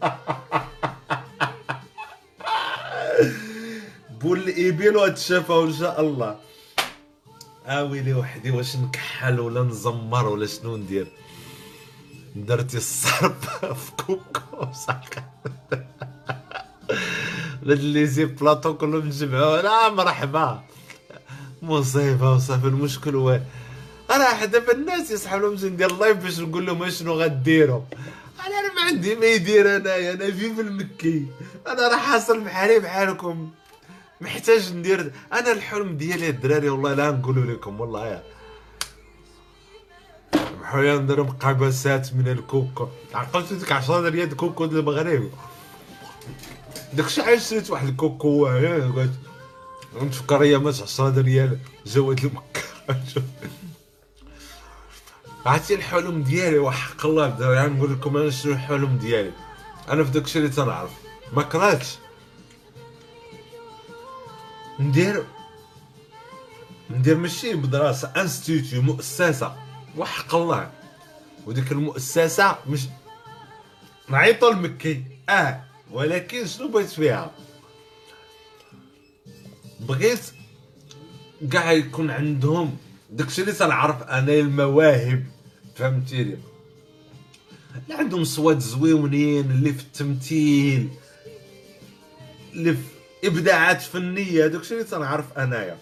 B: بول الابل وتشافى إن شاء الله. آه ويلي وحدي واش نكحل ولا نزمر ولا شنو ندير. درتي الصرب *laughs* في كوكو صاحبي ولاد اللي زي بلاطو كلهم نجمعوا لا مرحبا مصيبه وصافي المشكل هو راه دابا الناس يصحوا لهم ندير لايف باش نقول لهم شنو غديروا أنا ما عندي ما يدير انايا أنا في في المكي. أنا راه حاصل بحالي بحالكم. محتاج ندير. أنا الحلم ديالي الدراري والله لا نقول لكم والله. يا محويا ندير مقابسات من الكوكو. عقلت ديك 10 ريال الكوكو ديال المغرب. داكشي علاش شريت واحد الكوكو قلت نتفكر ايامات 10 ريال جواد المكة *laughs* عرفتي الحلم ديالي وحق الله الدراري نقول لكم أنا شنو الحلم ديالي. أنا في داكشي اللي تنعرف. ما كرهتش. ندير ندير ماشي مدرسة institut مؤسسة. وحق الله. وديك المؤسسة مش نعيطو المكي آه. ولكن شنو بغيت فيها؟ بغيت كاع يكون عندهم داكشي اللي تنعرف أنا المواهب فهمتيني؟ اللي عندهم صوات زويونين اللي في التمثيل اللي في إبداعات فنية داكشي اللي تنعرف أنايا.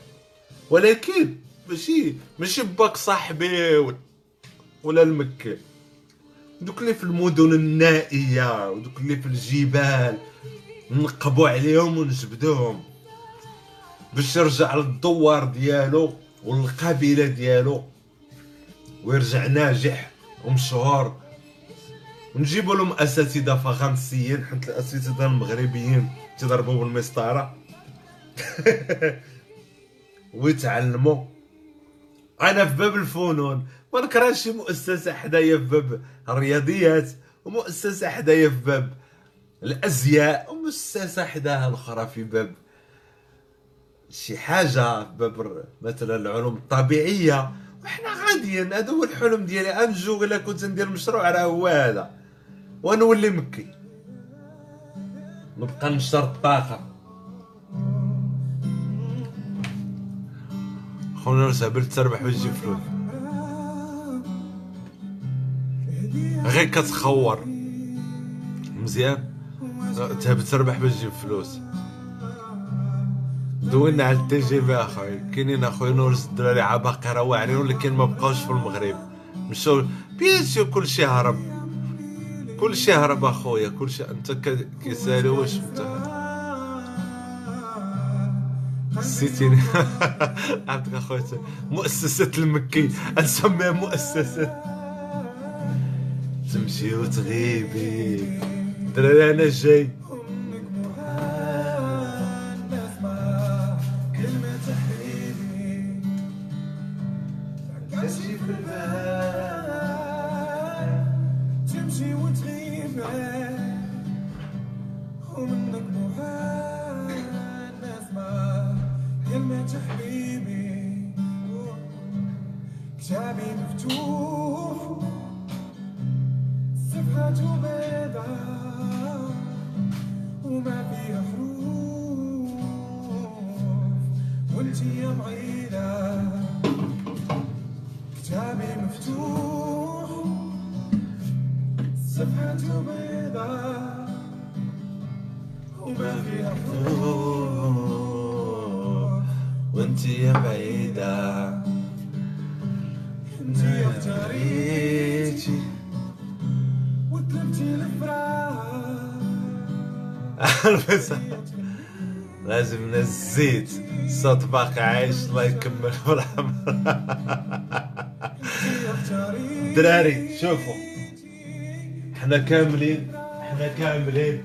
B: ولكن ماشي ماشي باك صاحبي ولا- المكي. دوك اللي في المدن النائية ودوك اللي في الجبال نقبوا عليهم ونجبدوهم. باش يرجع للدوار ديالو والقبيلة ديالو. ويرجع ناجح ومشهور. ونجيبوا لهم أساتذة فرنسيين حيت الأساتذة المغربيين تيضربوا بالمسطرة. *laughs* ويتعلموا أنا في باب الفنون. ما نكرهش شي مؤسسة حدايا في باب الرياضيات ومؤسسة حدايا في باب الأزياء ومؤسسة حداها الأخرى في باب شي حاجة في باب مثلا العلوم الطبيعية. وحنا غاديين هذا هو الحلم ديالي. أنجو إلا كنت ندير مشروع راه هو هذا. ونولي مكي. نبقى نشر الطاقة. خويا نورس هبل تربح وتجيب فلوس. غير كتخور. مزيان. تهب تربح باش تجيب فلوس. دوينا على التجربة اخويا كاينين أخويا نورس الدراري عباقرة واعرين ولكن ما بقاوش في المغرب. مشاو بيان سور كلشي هرب. كلشي هرب أخويا. كلشي أنت كيسالي واش أنت؟ نسيتيني. *laughs* عبدك اخويا مؤسسة المكي. نسميها مؤسسة. تمشي وتغيبي. دراري أنا جاي. لازم نزيد الصوت باقي عايش الله يكمل في العمر دراري شوفوا. إحنا كاملين إحنا كاملين.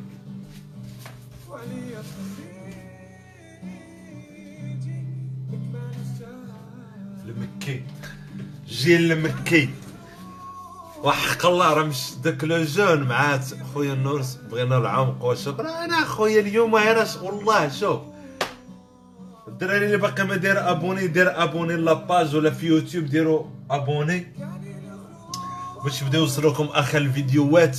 B: المكي جيل المكي وحق الله راه مش داك لو جون مع خويا النورس بغينا العمق والشكر أنا خويا اليوم أش- والله شوف. الدراري اللي باقي ما داير abonner دير abonner la page ولا في يوتيوب ديروا abonner. باش يبداو يوصلوكم آخر الفيديوهات.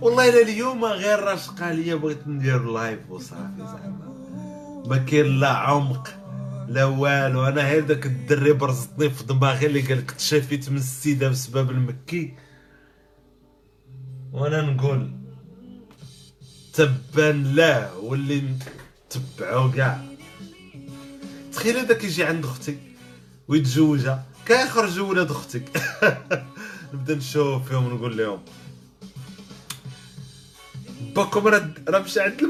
B: والله إلا اليوم غير راشقه ليا بغيت ندير live وصافي زعما. ما كاين لا عمق. لا والو أنا داك الدري برزطني في دماغي اللي قال لك تشافيت من السيدا بسبب المكي. وأنا نقول تبان لا واللي تبعو كاع. تخيل هذاك يجي عند أختي ويتزوجها كيخرجوا ولاد أختك؟ *laughs* نبدا نشوف فيهم ونقول لهم. باكم راه راه مشى عند.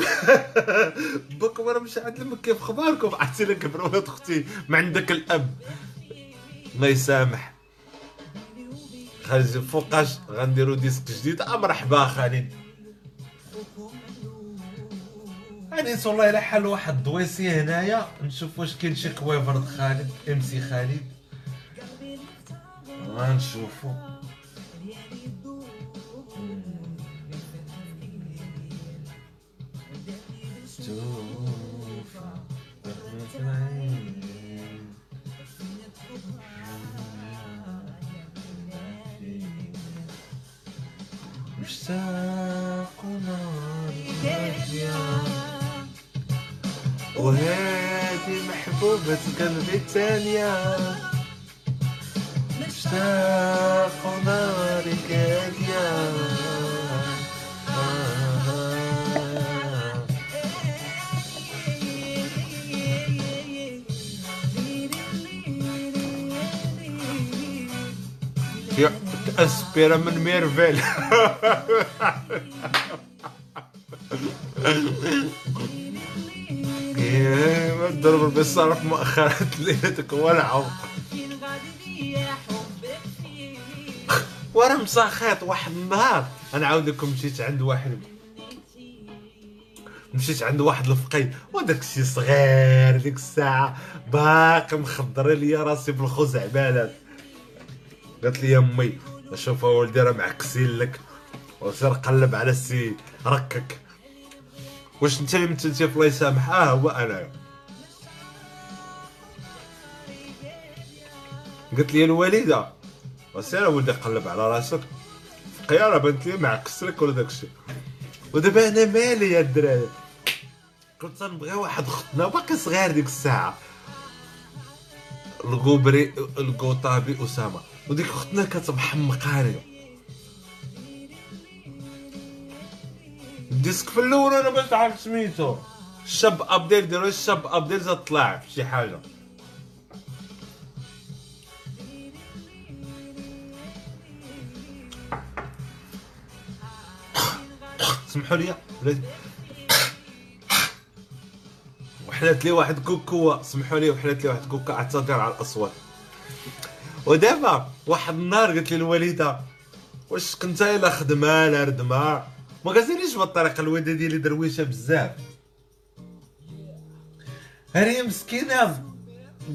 B: باكم راه مشى عند المكي في اخباركم *laughs* عرفتي لك كبر ولاد أختي ما عندك الأب. الله يسامح. خالد فوقاش غنديرو disque جديد. آه مرحبا خالد. يعني والله إلا حل واحد دويسي هنايا. نشوف واش كاين شي cover خالد MC خالد. غنشوفو. مشتاق نار وهذه محبوبة قلبي التانية مشتاق نارك يا اسبيرا من ميرفيل ما تضرب بالصرف مؤخرا. *laughs* ليلتك ولا عمق ورا مساخيط واحد النهار أنا عاود لكم مشيت عند واحد. مشيت عند واحد الفقي وداك الشي صغير ديك الساعة. باقي مخضر ليا راسي بالخزعبلات. قالت لي يا أمي شوف ولدي راه معكسين لك. وسير قلب على السي ركك. واش انت اللي مثلتي في الله يسامح؟ آه هو أنا. قالت لي الوالدة. وسير ولدي قلب على راسك. قيارة بنت لي معكس لك ولا داكشي. ودابا أنا مالي يا الدراري؟ كنت نبغي واحد اختنا باقي صغير ديك الساعة. الغوبري القوطابي أسامة. وديك اختنا كانت محمقاني الديسك في الأول أنا باش عارف سميتو. الشاب ابديل ديرو الشاب ابديل زاد طلع في شي حاجة. سمحوا لي. وحلات لي واحد كوكو سمحوا لي وحلات لي واحد كوكو أعتذر على الأصوات. ودابا واحد النهار قالت لي الوالده واش كنت إلا خدمة لا ردمه ما قالتليش بالطريقة الوالده ديالي درويشة بزاف. هي مسكينه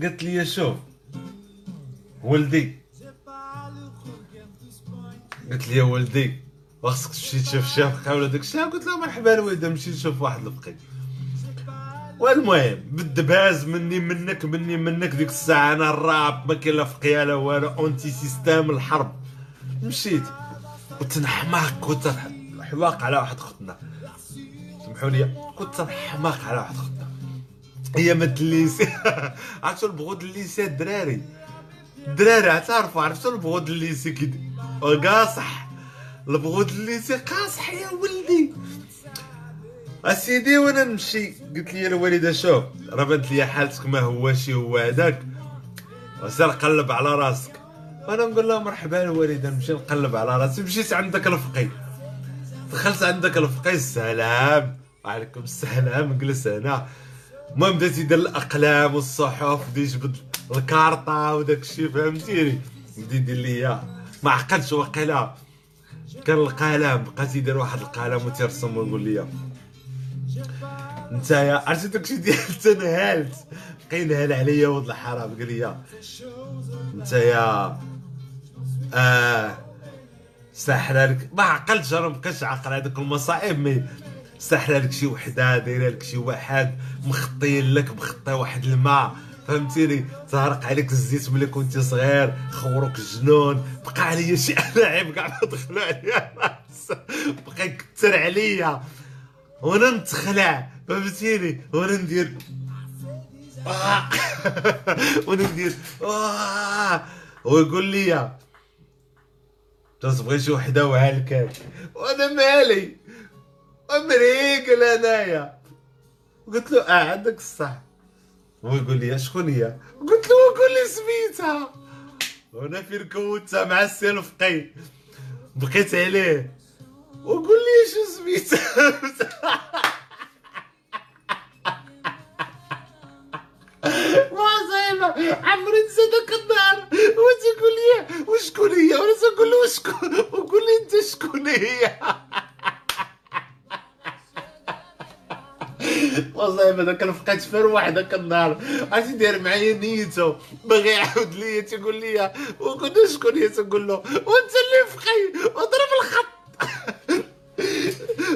B: قالت لي شوف ولدي. قالت لي ولدي خاصك تمشي تشوف شافقه ولا داك الشيء. قلت لها مرحبا الوالده نمشي نشوف واحد الفقي والمهم بالدباز مني منك مني منك ديك الساعة أنا الراب ما كاين لا فقيه لا والو اونتي système الحرب. مشيت كنت نحماق كنت حماق على واحد اختنا سمحوا لي كنت نحماق على واحد اختنا هي مات ال lycée *laughs* عرفتوا ال période ال lycée الدراري؟ الدراري عتعرفوا عرفتوا ال période ال lycée كي قاصح. ال période ال lycée قاصح يا ولدي. أسيدي وأنا نمشي. قلت لي الوالده شوف راه بانت لي حالتك ما هواشي هو هذاك؟ وسير قلب على راسك. وأنا نقول لها مرحبا الوالده نمشي نقلب على راسي مشيت عندك الفقي دخلت عندك الفقي السلام. وعليكم السلام. جلس هنا. المهم بدا تيدير الأقلام والصحف بدا يجبد الكارطة وداك الشيء فهمتيني؟ بدا يدير ليا. ما عقلتش وقيلا كان القلم بقى تيدير واحد القلم وتيرسم ويقول لي نتايا عرفتي داكشي ديال *laughs* تنهالت. بقى ينهال عليا ولد الحرام قال لي نتايا آه ساحره لك. ما عقلتش أنا مبقاش عاقل. هذوك المصاعب مي ساحره لك شي وحدة دايرة لك شي واحد مخطين لك مخطي واحد الماء. فهمتيني؟ تهرق عليك الزيت ملي كنتي صغير خوروك الجنون بقى عليا شي *laughs* الاعب كاع ما دخلوا عليا. *laughs* بقى يكثر عليا. وأنا نتخلع. فهمتيني وأنا ندير. *laughs* وأنا ندير. ويقول لي تبغي شي وحدة وهالكاك وأنا مالي. أمريكا لهنايا قلت له آه عندك الصح. هو يقول لي شكون هي؟ قلت له قول لي سميتها. وأنا في الكوتة مع السي الفقي بقيت عليه. وقول لي شو سميتها. *laughs* زعما عمري داك النهار هو تيقول لي؟ وشكون هي وأنا تنقول له وشكون وقول لي انت شكون هي والله ما داك الفقيت فير واحد داك النهار عرفتي داير معايا نيته. باغي يعاود ليا تيقول لي له شكون هي تنقول له وانت اللي فقي وضرب الخط.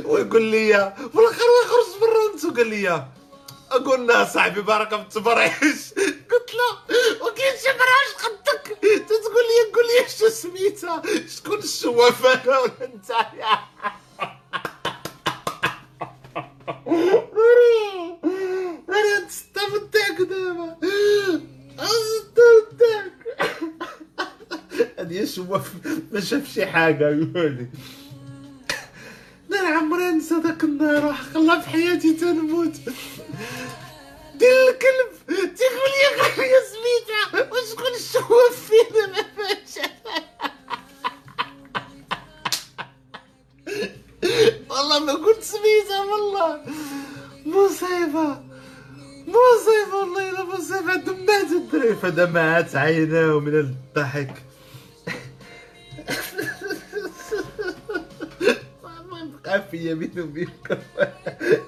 B: ويقول لي في الآخر ويخرج برا انت قال لي قلنا صاحبي بارك في التبريش *laughs* قلت له شي براش قدك تتقول لي قول لي شو سميتها شكون الشوافه أنا *laughs* ولا انت *laughs* دابا. ما شاف شي حاجة عمري ننسى داك النهار وحق في حياتي تنموت. دير الكلب. تيقول لي يا سميتها. وشكون الشواف فينا. ما *laughs* فهمش والله ما قلت سميتها والله. مصيبة مصيبة والله إلا مصيبة دمعت الدري فدمعت عيناه من الضحك. *laughs* فيا بيني وبينكم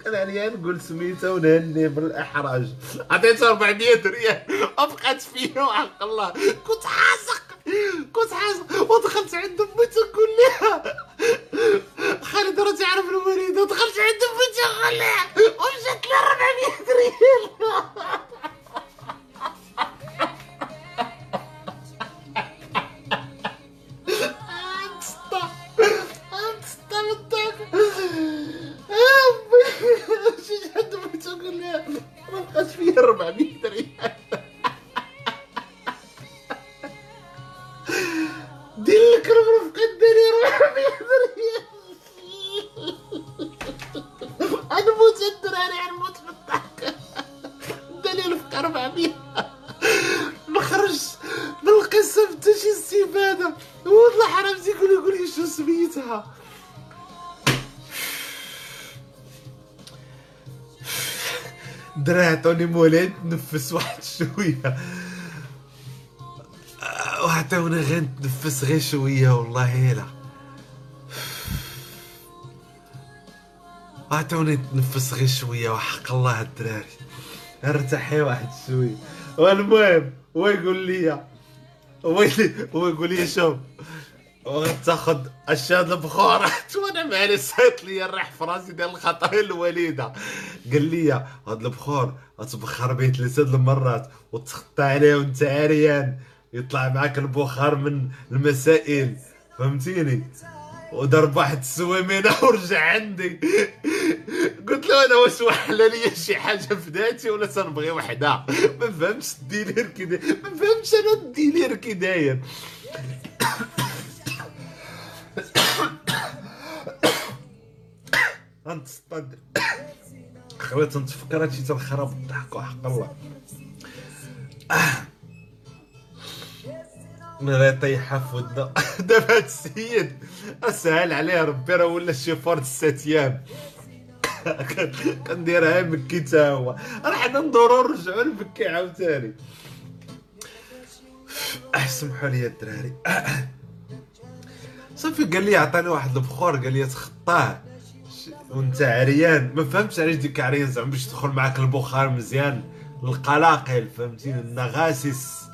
B: عليا نقول سميتها ونهني من الاحراج عطيتها 400 ريال. وبقات فيا وحق الله. كنت حاسق. كنت حاسق. ودخلت عند امي تقول لها خالد راه تعرف الوليده ودخلت عند امي تقول لها ومشات لها 400 ريال. شي عند امي تقول لها مولاي نتنفس واحد شوية. آه، وعطوني غير نتنفس غير شوية والله لا. عطوني نتنفس غير شوية وحق الله الدراري. ارتاحي واحد شوية والمهم هو يقول لي هو يقول لي شوف. وتاخذ الشاد البخورات *laughs* وأنا مالي صيت لي الريح في راسي ديال الخطايا الوليده قال لي هاد البخور غتبخر به ثلاثة د المرات. وتخطى عليه وأنت عريان. يطلع معاك البخار من المسائل. فهمتيني؟ وضرب واحد السويمينه *laughs* ورجع عندي. قلت له أنا واش وحله ليا شي حاجة في ذاتي ولا تنبغي وحدة؟ ما فهمتش الديلير كي ما فهمتش أنا الديلير كي داير. غنتصطاد خليت نتفكر هادشي تنخرب الضحك وحق الله. من طيحها في ودنا. *laughs* دابا هاد السيد أسهل عليه ربي راه ولا شيفور ست أيام. *laughs* كنديرها مكي تا هو. راه حنا ندورو نرجعو لبكي عاوتاني. *sniffs* سمحوا لي الدراري. *clears throat* صافي قال لي عطاني واحد البخور قال لي تخطاه. وانت عريان. ما فهمتش علاش ديك عريان زعما باش تدخل معاك البخار مزيان. القلاقل فهمتيني النغاسس.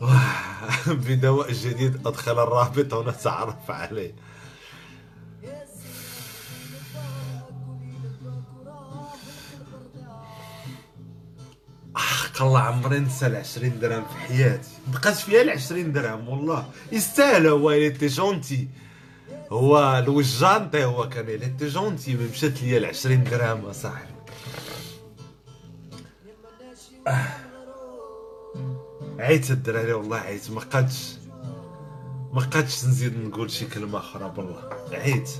B: *coughs* بدواء جديد أدخل الرابط ونتعرف عليه. حق الله عمري نسى ال 20 درهم في حياتي. بقات فيها ال 20 درهم والله. يستاهل هو était جونتي. هو الوجانتي هو كان il était جونتي مشات ليا ال 20 درهم اصاحبي آه. عيت الدراري والله عيت ما قادش ما قادش نزيد نقول شي كلمة أخرى بالله. عيت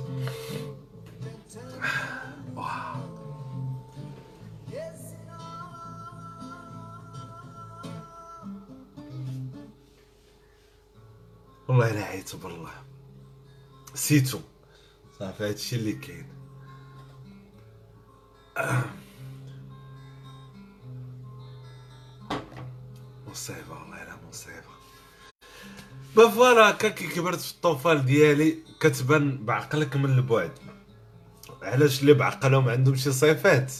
B: والله الا عيت بالله. سيتو صافي هادشي اللي كاين مصيبه والله الا مصيبه ما فوالا هكا كي كبرت في الطوفال ديالي كتبان بعقلك من البعد علاش اللي بعقلهم عندهم شي صفات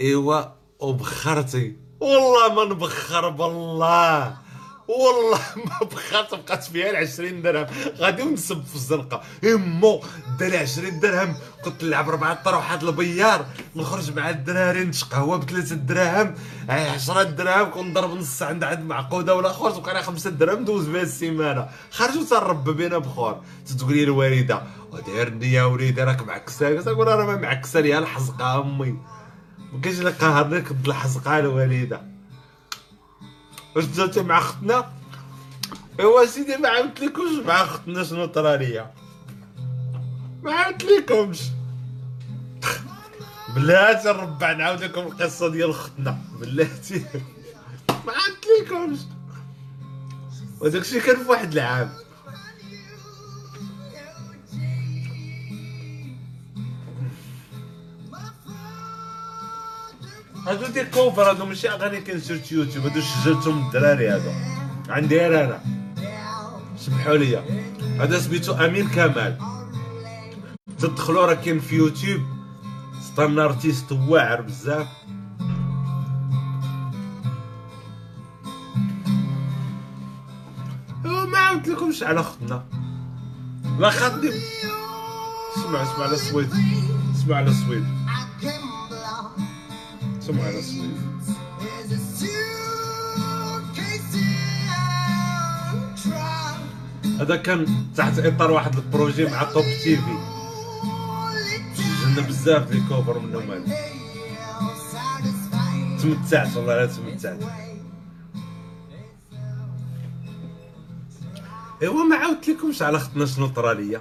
B: ايوا وبخرتي والله ما نبخر بالله والله ما بخرت بقات فيها ال 20 درهم. غادي ونسب في الزنقة. امو دالي 20 درهم. كنت نلعب ربعة طروحات البيار. نخرج مع الدراري نتقهوى بثلاثة دراهم 10 دراهم كنت نضرب نص عند عند معقودة ولا خرج بقى لها 5 دراهم ندوز بها السيمانة. خرجوا تنربى بينا بخور. تتقول لي الوالده وديرني يا وليدي راك معكسة. تقول راه ما معكسة ليها الحزقة أمي. ما كاينش اللي قاهرني كنت الحزقة الوالده درتي مع اختنا ايوا سيدي ما عاودت لكمش مع اختنا شنو طرا ليا ما عاودت لكمش بلاتي نربع نعاود لكم القصة ديال اختنا بلاتي. ما عاودت لكمش وداكشي كان في واحد العام. هادو des covers هادو ماشي أغاني كنشر يوتيوب هادو سجلتهم الدراري هادو عندي غير أنا. سمحوا لي. هذا سميتو أمين كمال. تدخلوا راه كاين في يوتيوب. c'est un artiste واعر بزاف. ما عاودت لكمش على اختنا لا خدي اسمع اسمع على الصويت. اسمع على الصويت هذا كان تحت إطار واحد projet مع Top TV سجلنا بزاف les covers منهم هذا تمتعت والله لا تمتعت إيوا ما عاودت لكمش على اختنا شنو طرا ليا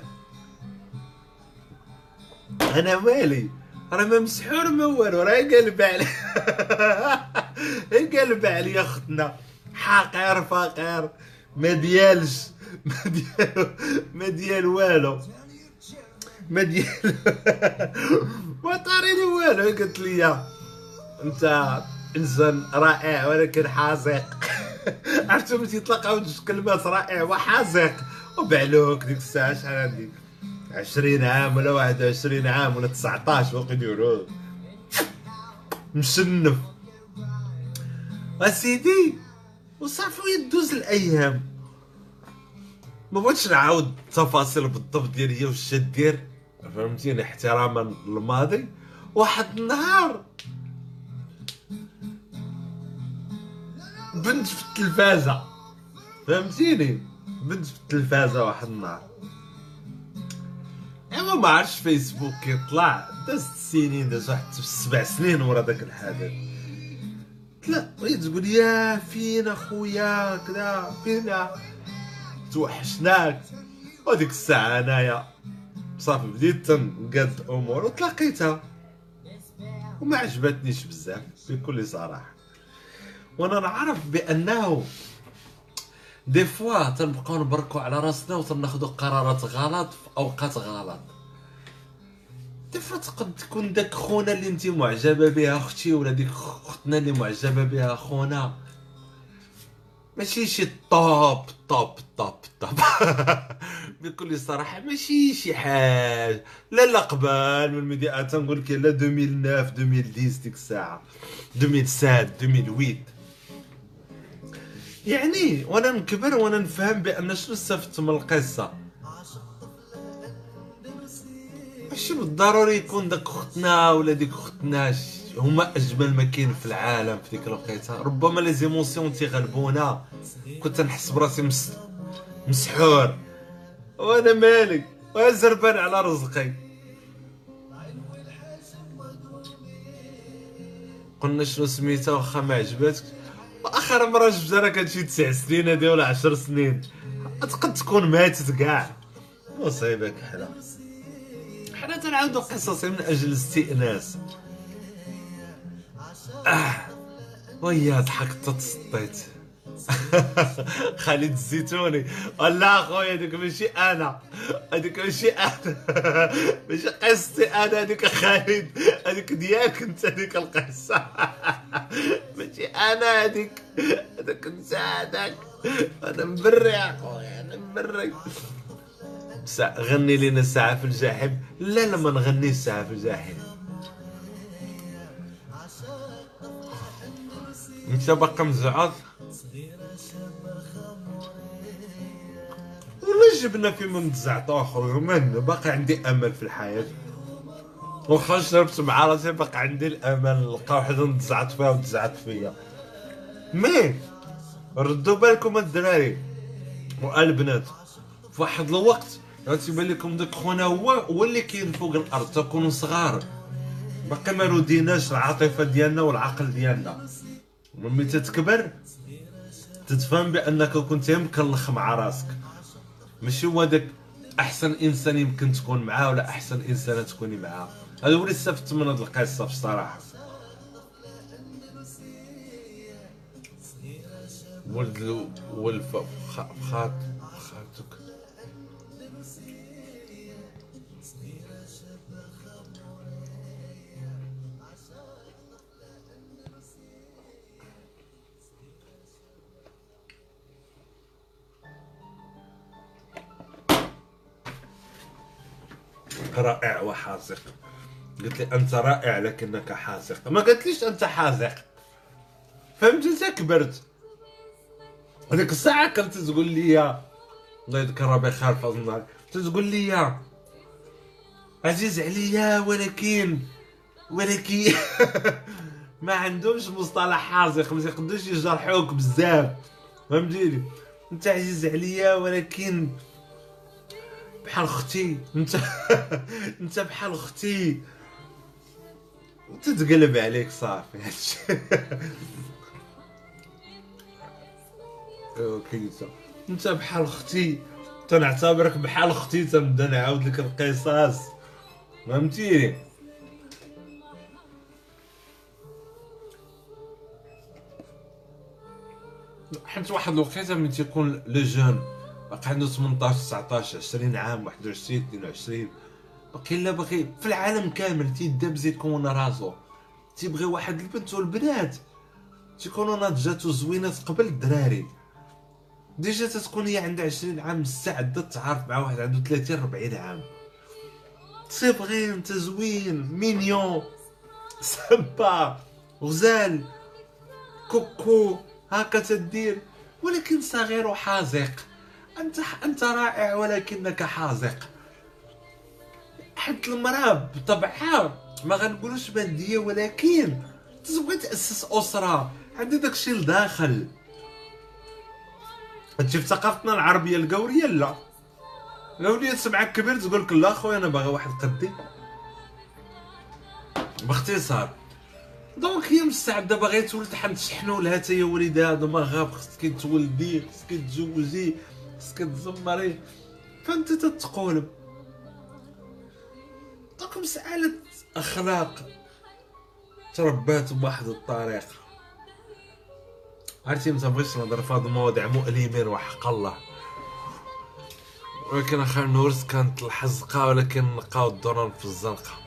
B: أنا مالي راه ما مسحور ما والو راه قلب علي. *laughs* قلب عليا اختنا حقير فقير. ما ديالش ما ديال ما ديال والو. ما ديال. *laughs* ما طاريني والو قالت لي انت انسان رائع ولكن حازق. *laughs* عرفتوا ملي تيطلقوا جوج كلمات رائع وحازق. وبعلوك ديك الساعة شحال عندي؟ 20 عام ولا 21 عام ولا 19 وقت يديروا مشنف. أسيدي وصافي يدوز الأيام. ما بغيتش نعاود التفاصيل بالضبط ديال هي واش دير. فهمتيني احتراما للماضي. واحد النهار. بنت في التلفازة. فهمتيني؟ بنت في التلفازة واحد النهار. ايوا ما عرفتش فيسبوك كيطلع دازت سنين داز واحد سبع سنين ورا داك الحدث لا بغيت تقول يا فين اخويا كذا فينا. توحشناك. وديك الساعة أنايا صافي بديت تنقاد الأمور وتلاقيتها. وما عجبتنيش بزاف بكل صراحة. وأنا نعرف بأنه دي فوا تنبقاو نبركو على راسنا وتناخدو قرارات غلط في أوقات غلط. دي فوا تقد تكون داك خونا اللي انت معجبة بها أختي ولا ديك اختنا اللي معجبة بها خونا ماشي شي طوب طوب طوب طوب. *laughs* بكل صراحة ماشي شي حاجة. لا لا قبل من الميديا تنقول لك لا 2009 2010 ديك الساعة. 2007 2008 يعني وأنا نكبر وأنا نفهم بأن شنو استفدت من القصة. ماشي بالضروري يكون داك اختنا ولا ديك اختنا ش- هما أجمل ما كاين في العالم في ديك الوقيته ربما لي زيموسيون تيغلبونا. كنت نحس براسي مس... مسحور. وأنا مالك؟ وأنا زربان على رزقي. قلنا شنو سميتها؟ واخا ما عجباتك آخر مرة جبتها راه كانت شي تسع سنين هادي ولا عشر سنين. تقد تكون ماتت كاع. مصيبه كحله حنا تنعاودو قصص من أجل الاستئناس. آه. ويا ضحكت تصطيت *laughs* خالد الزيتوني. لا خويا هذيك ماشي أنا. هذيك ماشي أنا. *laughs* ماشي قصتي أنا هذيك خالد. هذيك ديالك أنت هذيك القصة. *laughs* ماشي أنا هذيك. هذاك أنت هذاك. أنا مبري يا خويا أنا مبري. غني لنا ساعة في الجحيم لا لا ما نغنيش ساعة في الجحيم انت باقي مزعط ولا جبنا في من تزعط آخر من باقي عندي أمل في الحياة. واخا شربت مع راسي باقي عندي الأمل نلقى وحده نتزعط فيها وتزعط فيا. مي ردوا بالكم الدراري والبنات في واحد الوقت غتبان لكم داك خونا هو هو اللي كاين فوق الأرض تكونوا صغار. باقي ما روديناش العاطفة ديالنا والعقل ديالنا. ملي تتكبر تتفهم بأنك كنت مكلخ مع راسك. ماشي هو داك أحسن إنسان يمكن تكون معاه ولا أحسن إنسانة تكوني معاه. هذا هو اللي استفدت من هذه القصة بصراحة. ولد ولف خ- رائع وحاذق قلت لي أنت رائع لكنك حاذق ما قلتليش أنت حاذق فهمت انت كبرت؟ هذيك الساعة كنت تقول لي يا الله يذكرها بخير في النهار تقول لي عزيز عليا ولكن ولكن *laughs* ما عندهمش مصطلح حاذق ما يقدروش يجرحوك بزاف. فهمتيني؟ أنت عزيز عليا ولكن بحال أختي *laughs* *laughs* انت انت بحال أختي وتتقلب عليك صافي. هادشي كنت انت بحال أختي تنعتبرك بحال أختي تنبدا نعاود لك القصص. فهمتيني حيت واحد الوقيته من تيكون le jeune باقي عنده 18 19 20 عام 21 22 باقي لا باغي في العالم كامل تيدابز يكون راسو تيبغي واحد البنت والبنات. تيكونوا ناضجات وزوينات قبل الدراري. déjà تتكون هي عندها 20 عام مستعده تعارف مع واحد عنده 30 40 عام. c'est vrai أنت زوين mignon sympa غزال كوكو هكا تدير. ولكن صغير وحاذق أنت أنت رائع ولكنك حاذق. حيت المرأة بطبعها ما غنقولوش ماديه ولكن تبغي تأسس أسرة. عندها داكشي لداخل. هادشي في ثقافتنا العربية القورية؟ لا. لو وليت سمعك كبير تقول لك لا خويا أنا باغي واحد قدي. باختصار. دونك هي مستعدة باغيه تولد حنا تشحنوا لها حتى هي وليدها هذا ما غاب خصك تولدي خصك تزوجي. خصك تزمري فأنت تتقولب دونك مسألة أخلاق. تربات بواحد الطريقة عرفتي ما تبغيش نهضر في هاد المواضيع؟ مؤلمين وحق الله ولكن اخر نورس كانت الحزقة ولكن نلقاو الدوران في الزنقة.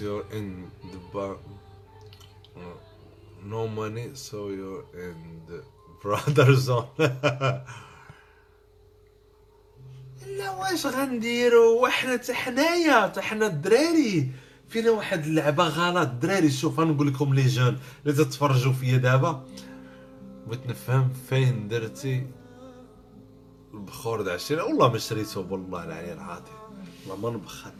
B: you're in the bar no money so you're in the *laughs* brother zone. لا واش غنديرو؟ وحنا حتى حنايا حتى حنا الدراري. فينا واحد اللعبة غلط. الدراري شوف غنقول لكم لي جون. اللي تتفرجوا فيا دابا. بغيت نفهم فين درتي البخور د عشرين والله ما شريته والله العلي العظيم. والله ما نبخر.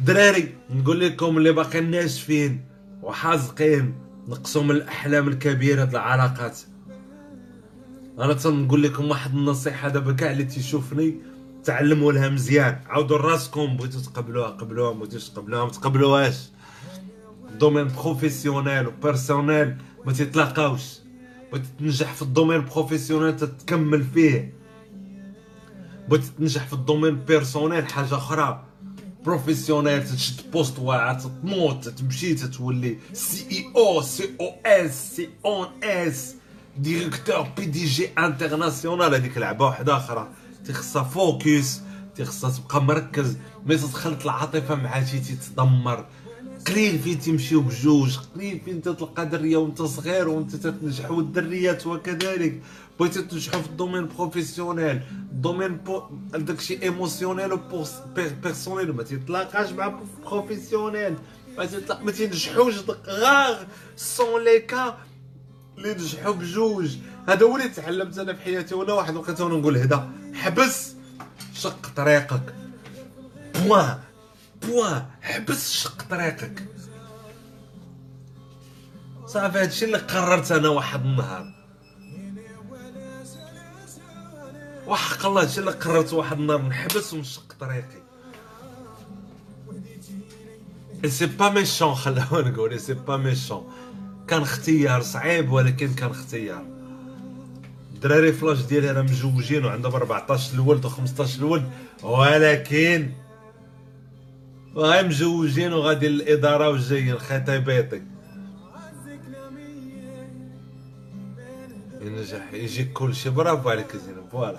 B: دراري نقول لكم اللي باقيين ناشفين وحازقين. نقصوا من الأحلام الكبيرة د العلاقات. أنا تنقول لكم واحد النصيحة دابا كاع اللي تيشوفني تعلموا لها مزيان. عاودوا راسكم بغيتوا تقبلوها قبلوها ما بغيتوش تقبلوها ما تقبلوهاش. domaine professionnel و personnel ما تيتلاقاوش بغيتي تنجح في ال domaine professionnel تتكمل فيه. بغيتي تنجح في ال domaine personnel حاجة أخرى. professionnel تشد poste واعر تموت تمشي تتولي CEO سي أو اس سي اون اس directeur PDG international هذيك لعبة واحدة أخرى. تيخصها focus تيخصها تبقى مركز. ملي تتخلط العاطفة مع شي تتدمر. قليل فين تمشيو بجوج قليل فين تلقى دريه وانت صغير وانت تتنجح والدريات وكذلك. بغيتي تنجحوا في ال domaine professionnel ال domaine بو داكشي émotionnel و personnel ما تيتلاقاش مع professionnel ما تيتلاق ما تينجحوش rares sont les cas اللي نجحوا بجوج هذا هو اللي تعلمت أنا في حياتي وأنا واحد الوقت وأنا نقول هدا حبس شق طريقك. point point حبس شق طريقك. صافي هادشي اللي قررت أنا واحد النهار. وحق الله اللي قررت واحد النهار نحبس ونشق طريقي. c'est pas méchant خلونا نقول c'est pas méchant كان اختيار صعيب ولكن كان اختيار. الدراري ف l'âge ديالي راه مجوجين وعندهم 14 الولد و15 الولد ولكن غاي مجوجين وغادي للإدارة وجايين خطيبيطي ينجح يجيك كلشي برافو عليك زينب voilà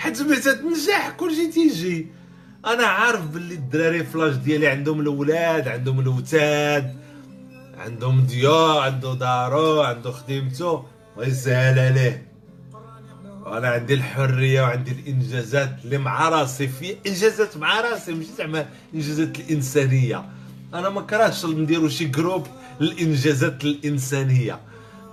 B: حيت ملي تتنجح كلشي تيجي. أنا عارف باللي الدراري ف l'âge ديالي عندهم الأولاد عندهم الوتاد عندهم ديو عنده دارو عنده خدمته ويسهل عليه. أنا عندي الحرية وعندي الإنجازات اللي مع راسي في إنجازات مع راسي ماشي زعما إنجازات الإنسانية. أنا ما كرهتش نديرو شي groupe للإنجازات الإنسانية.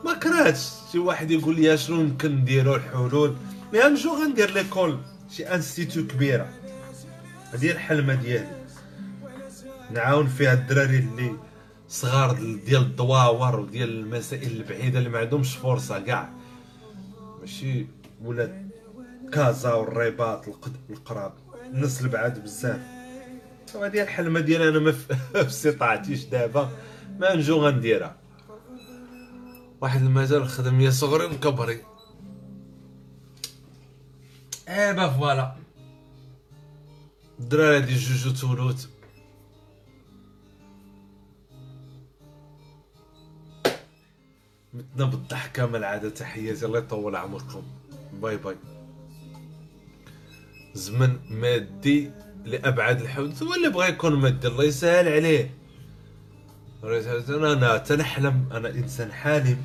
B: ما كرهتش. شي واحد يقول لي شنو يمكن نديرو الحلول؟ mais un jour غندير l'école شي institut كبيرة. هذه الحلمة ديالي. نعاون فيها الدراري اللي صغار ديال الدواور وديال المسائل البعيدة اللي ما عندهمش فرصة كاع. ماشي ولاد كازا والرباط القراب. الناس البعاد بزاف. وهذه الحلمة ديالي. أنا ما في *laughs* استطاعتيش دابا. ما نجو غنديرها. واحد المجال خدم يا صغري وكبري. ايبا فوالا الدراري دي جوجو تولوت عدنا بالضحكه من العاده تحياتي الله يطول عمركم باي باي زمن مادي لابعد الحدود هو اللي بغى يكون مادي الله يسهل عليه أنا تنحلم أنا انسان حالم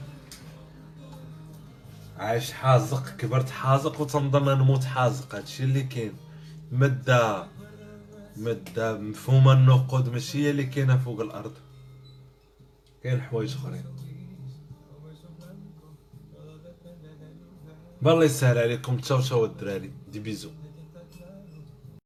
B: عايش حازق كبرت حازق وتنظن نموت حازق. هادشي اللي كاين. مادة مادة مفهوم النقود ماشي هي اللي كاينة فوق الأرض. كاين حوايج أخرين. بالله يسهل عليكم تشاو تشاو الدراري. دي بيزو.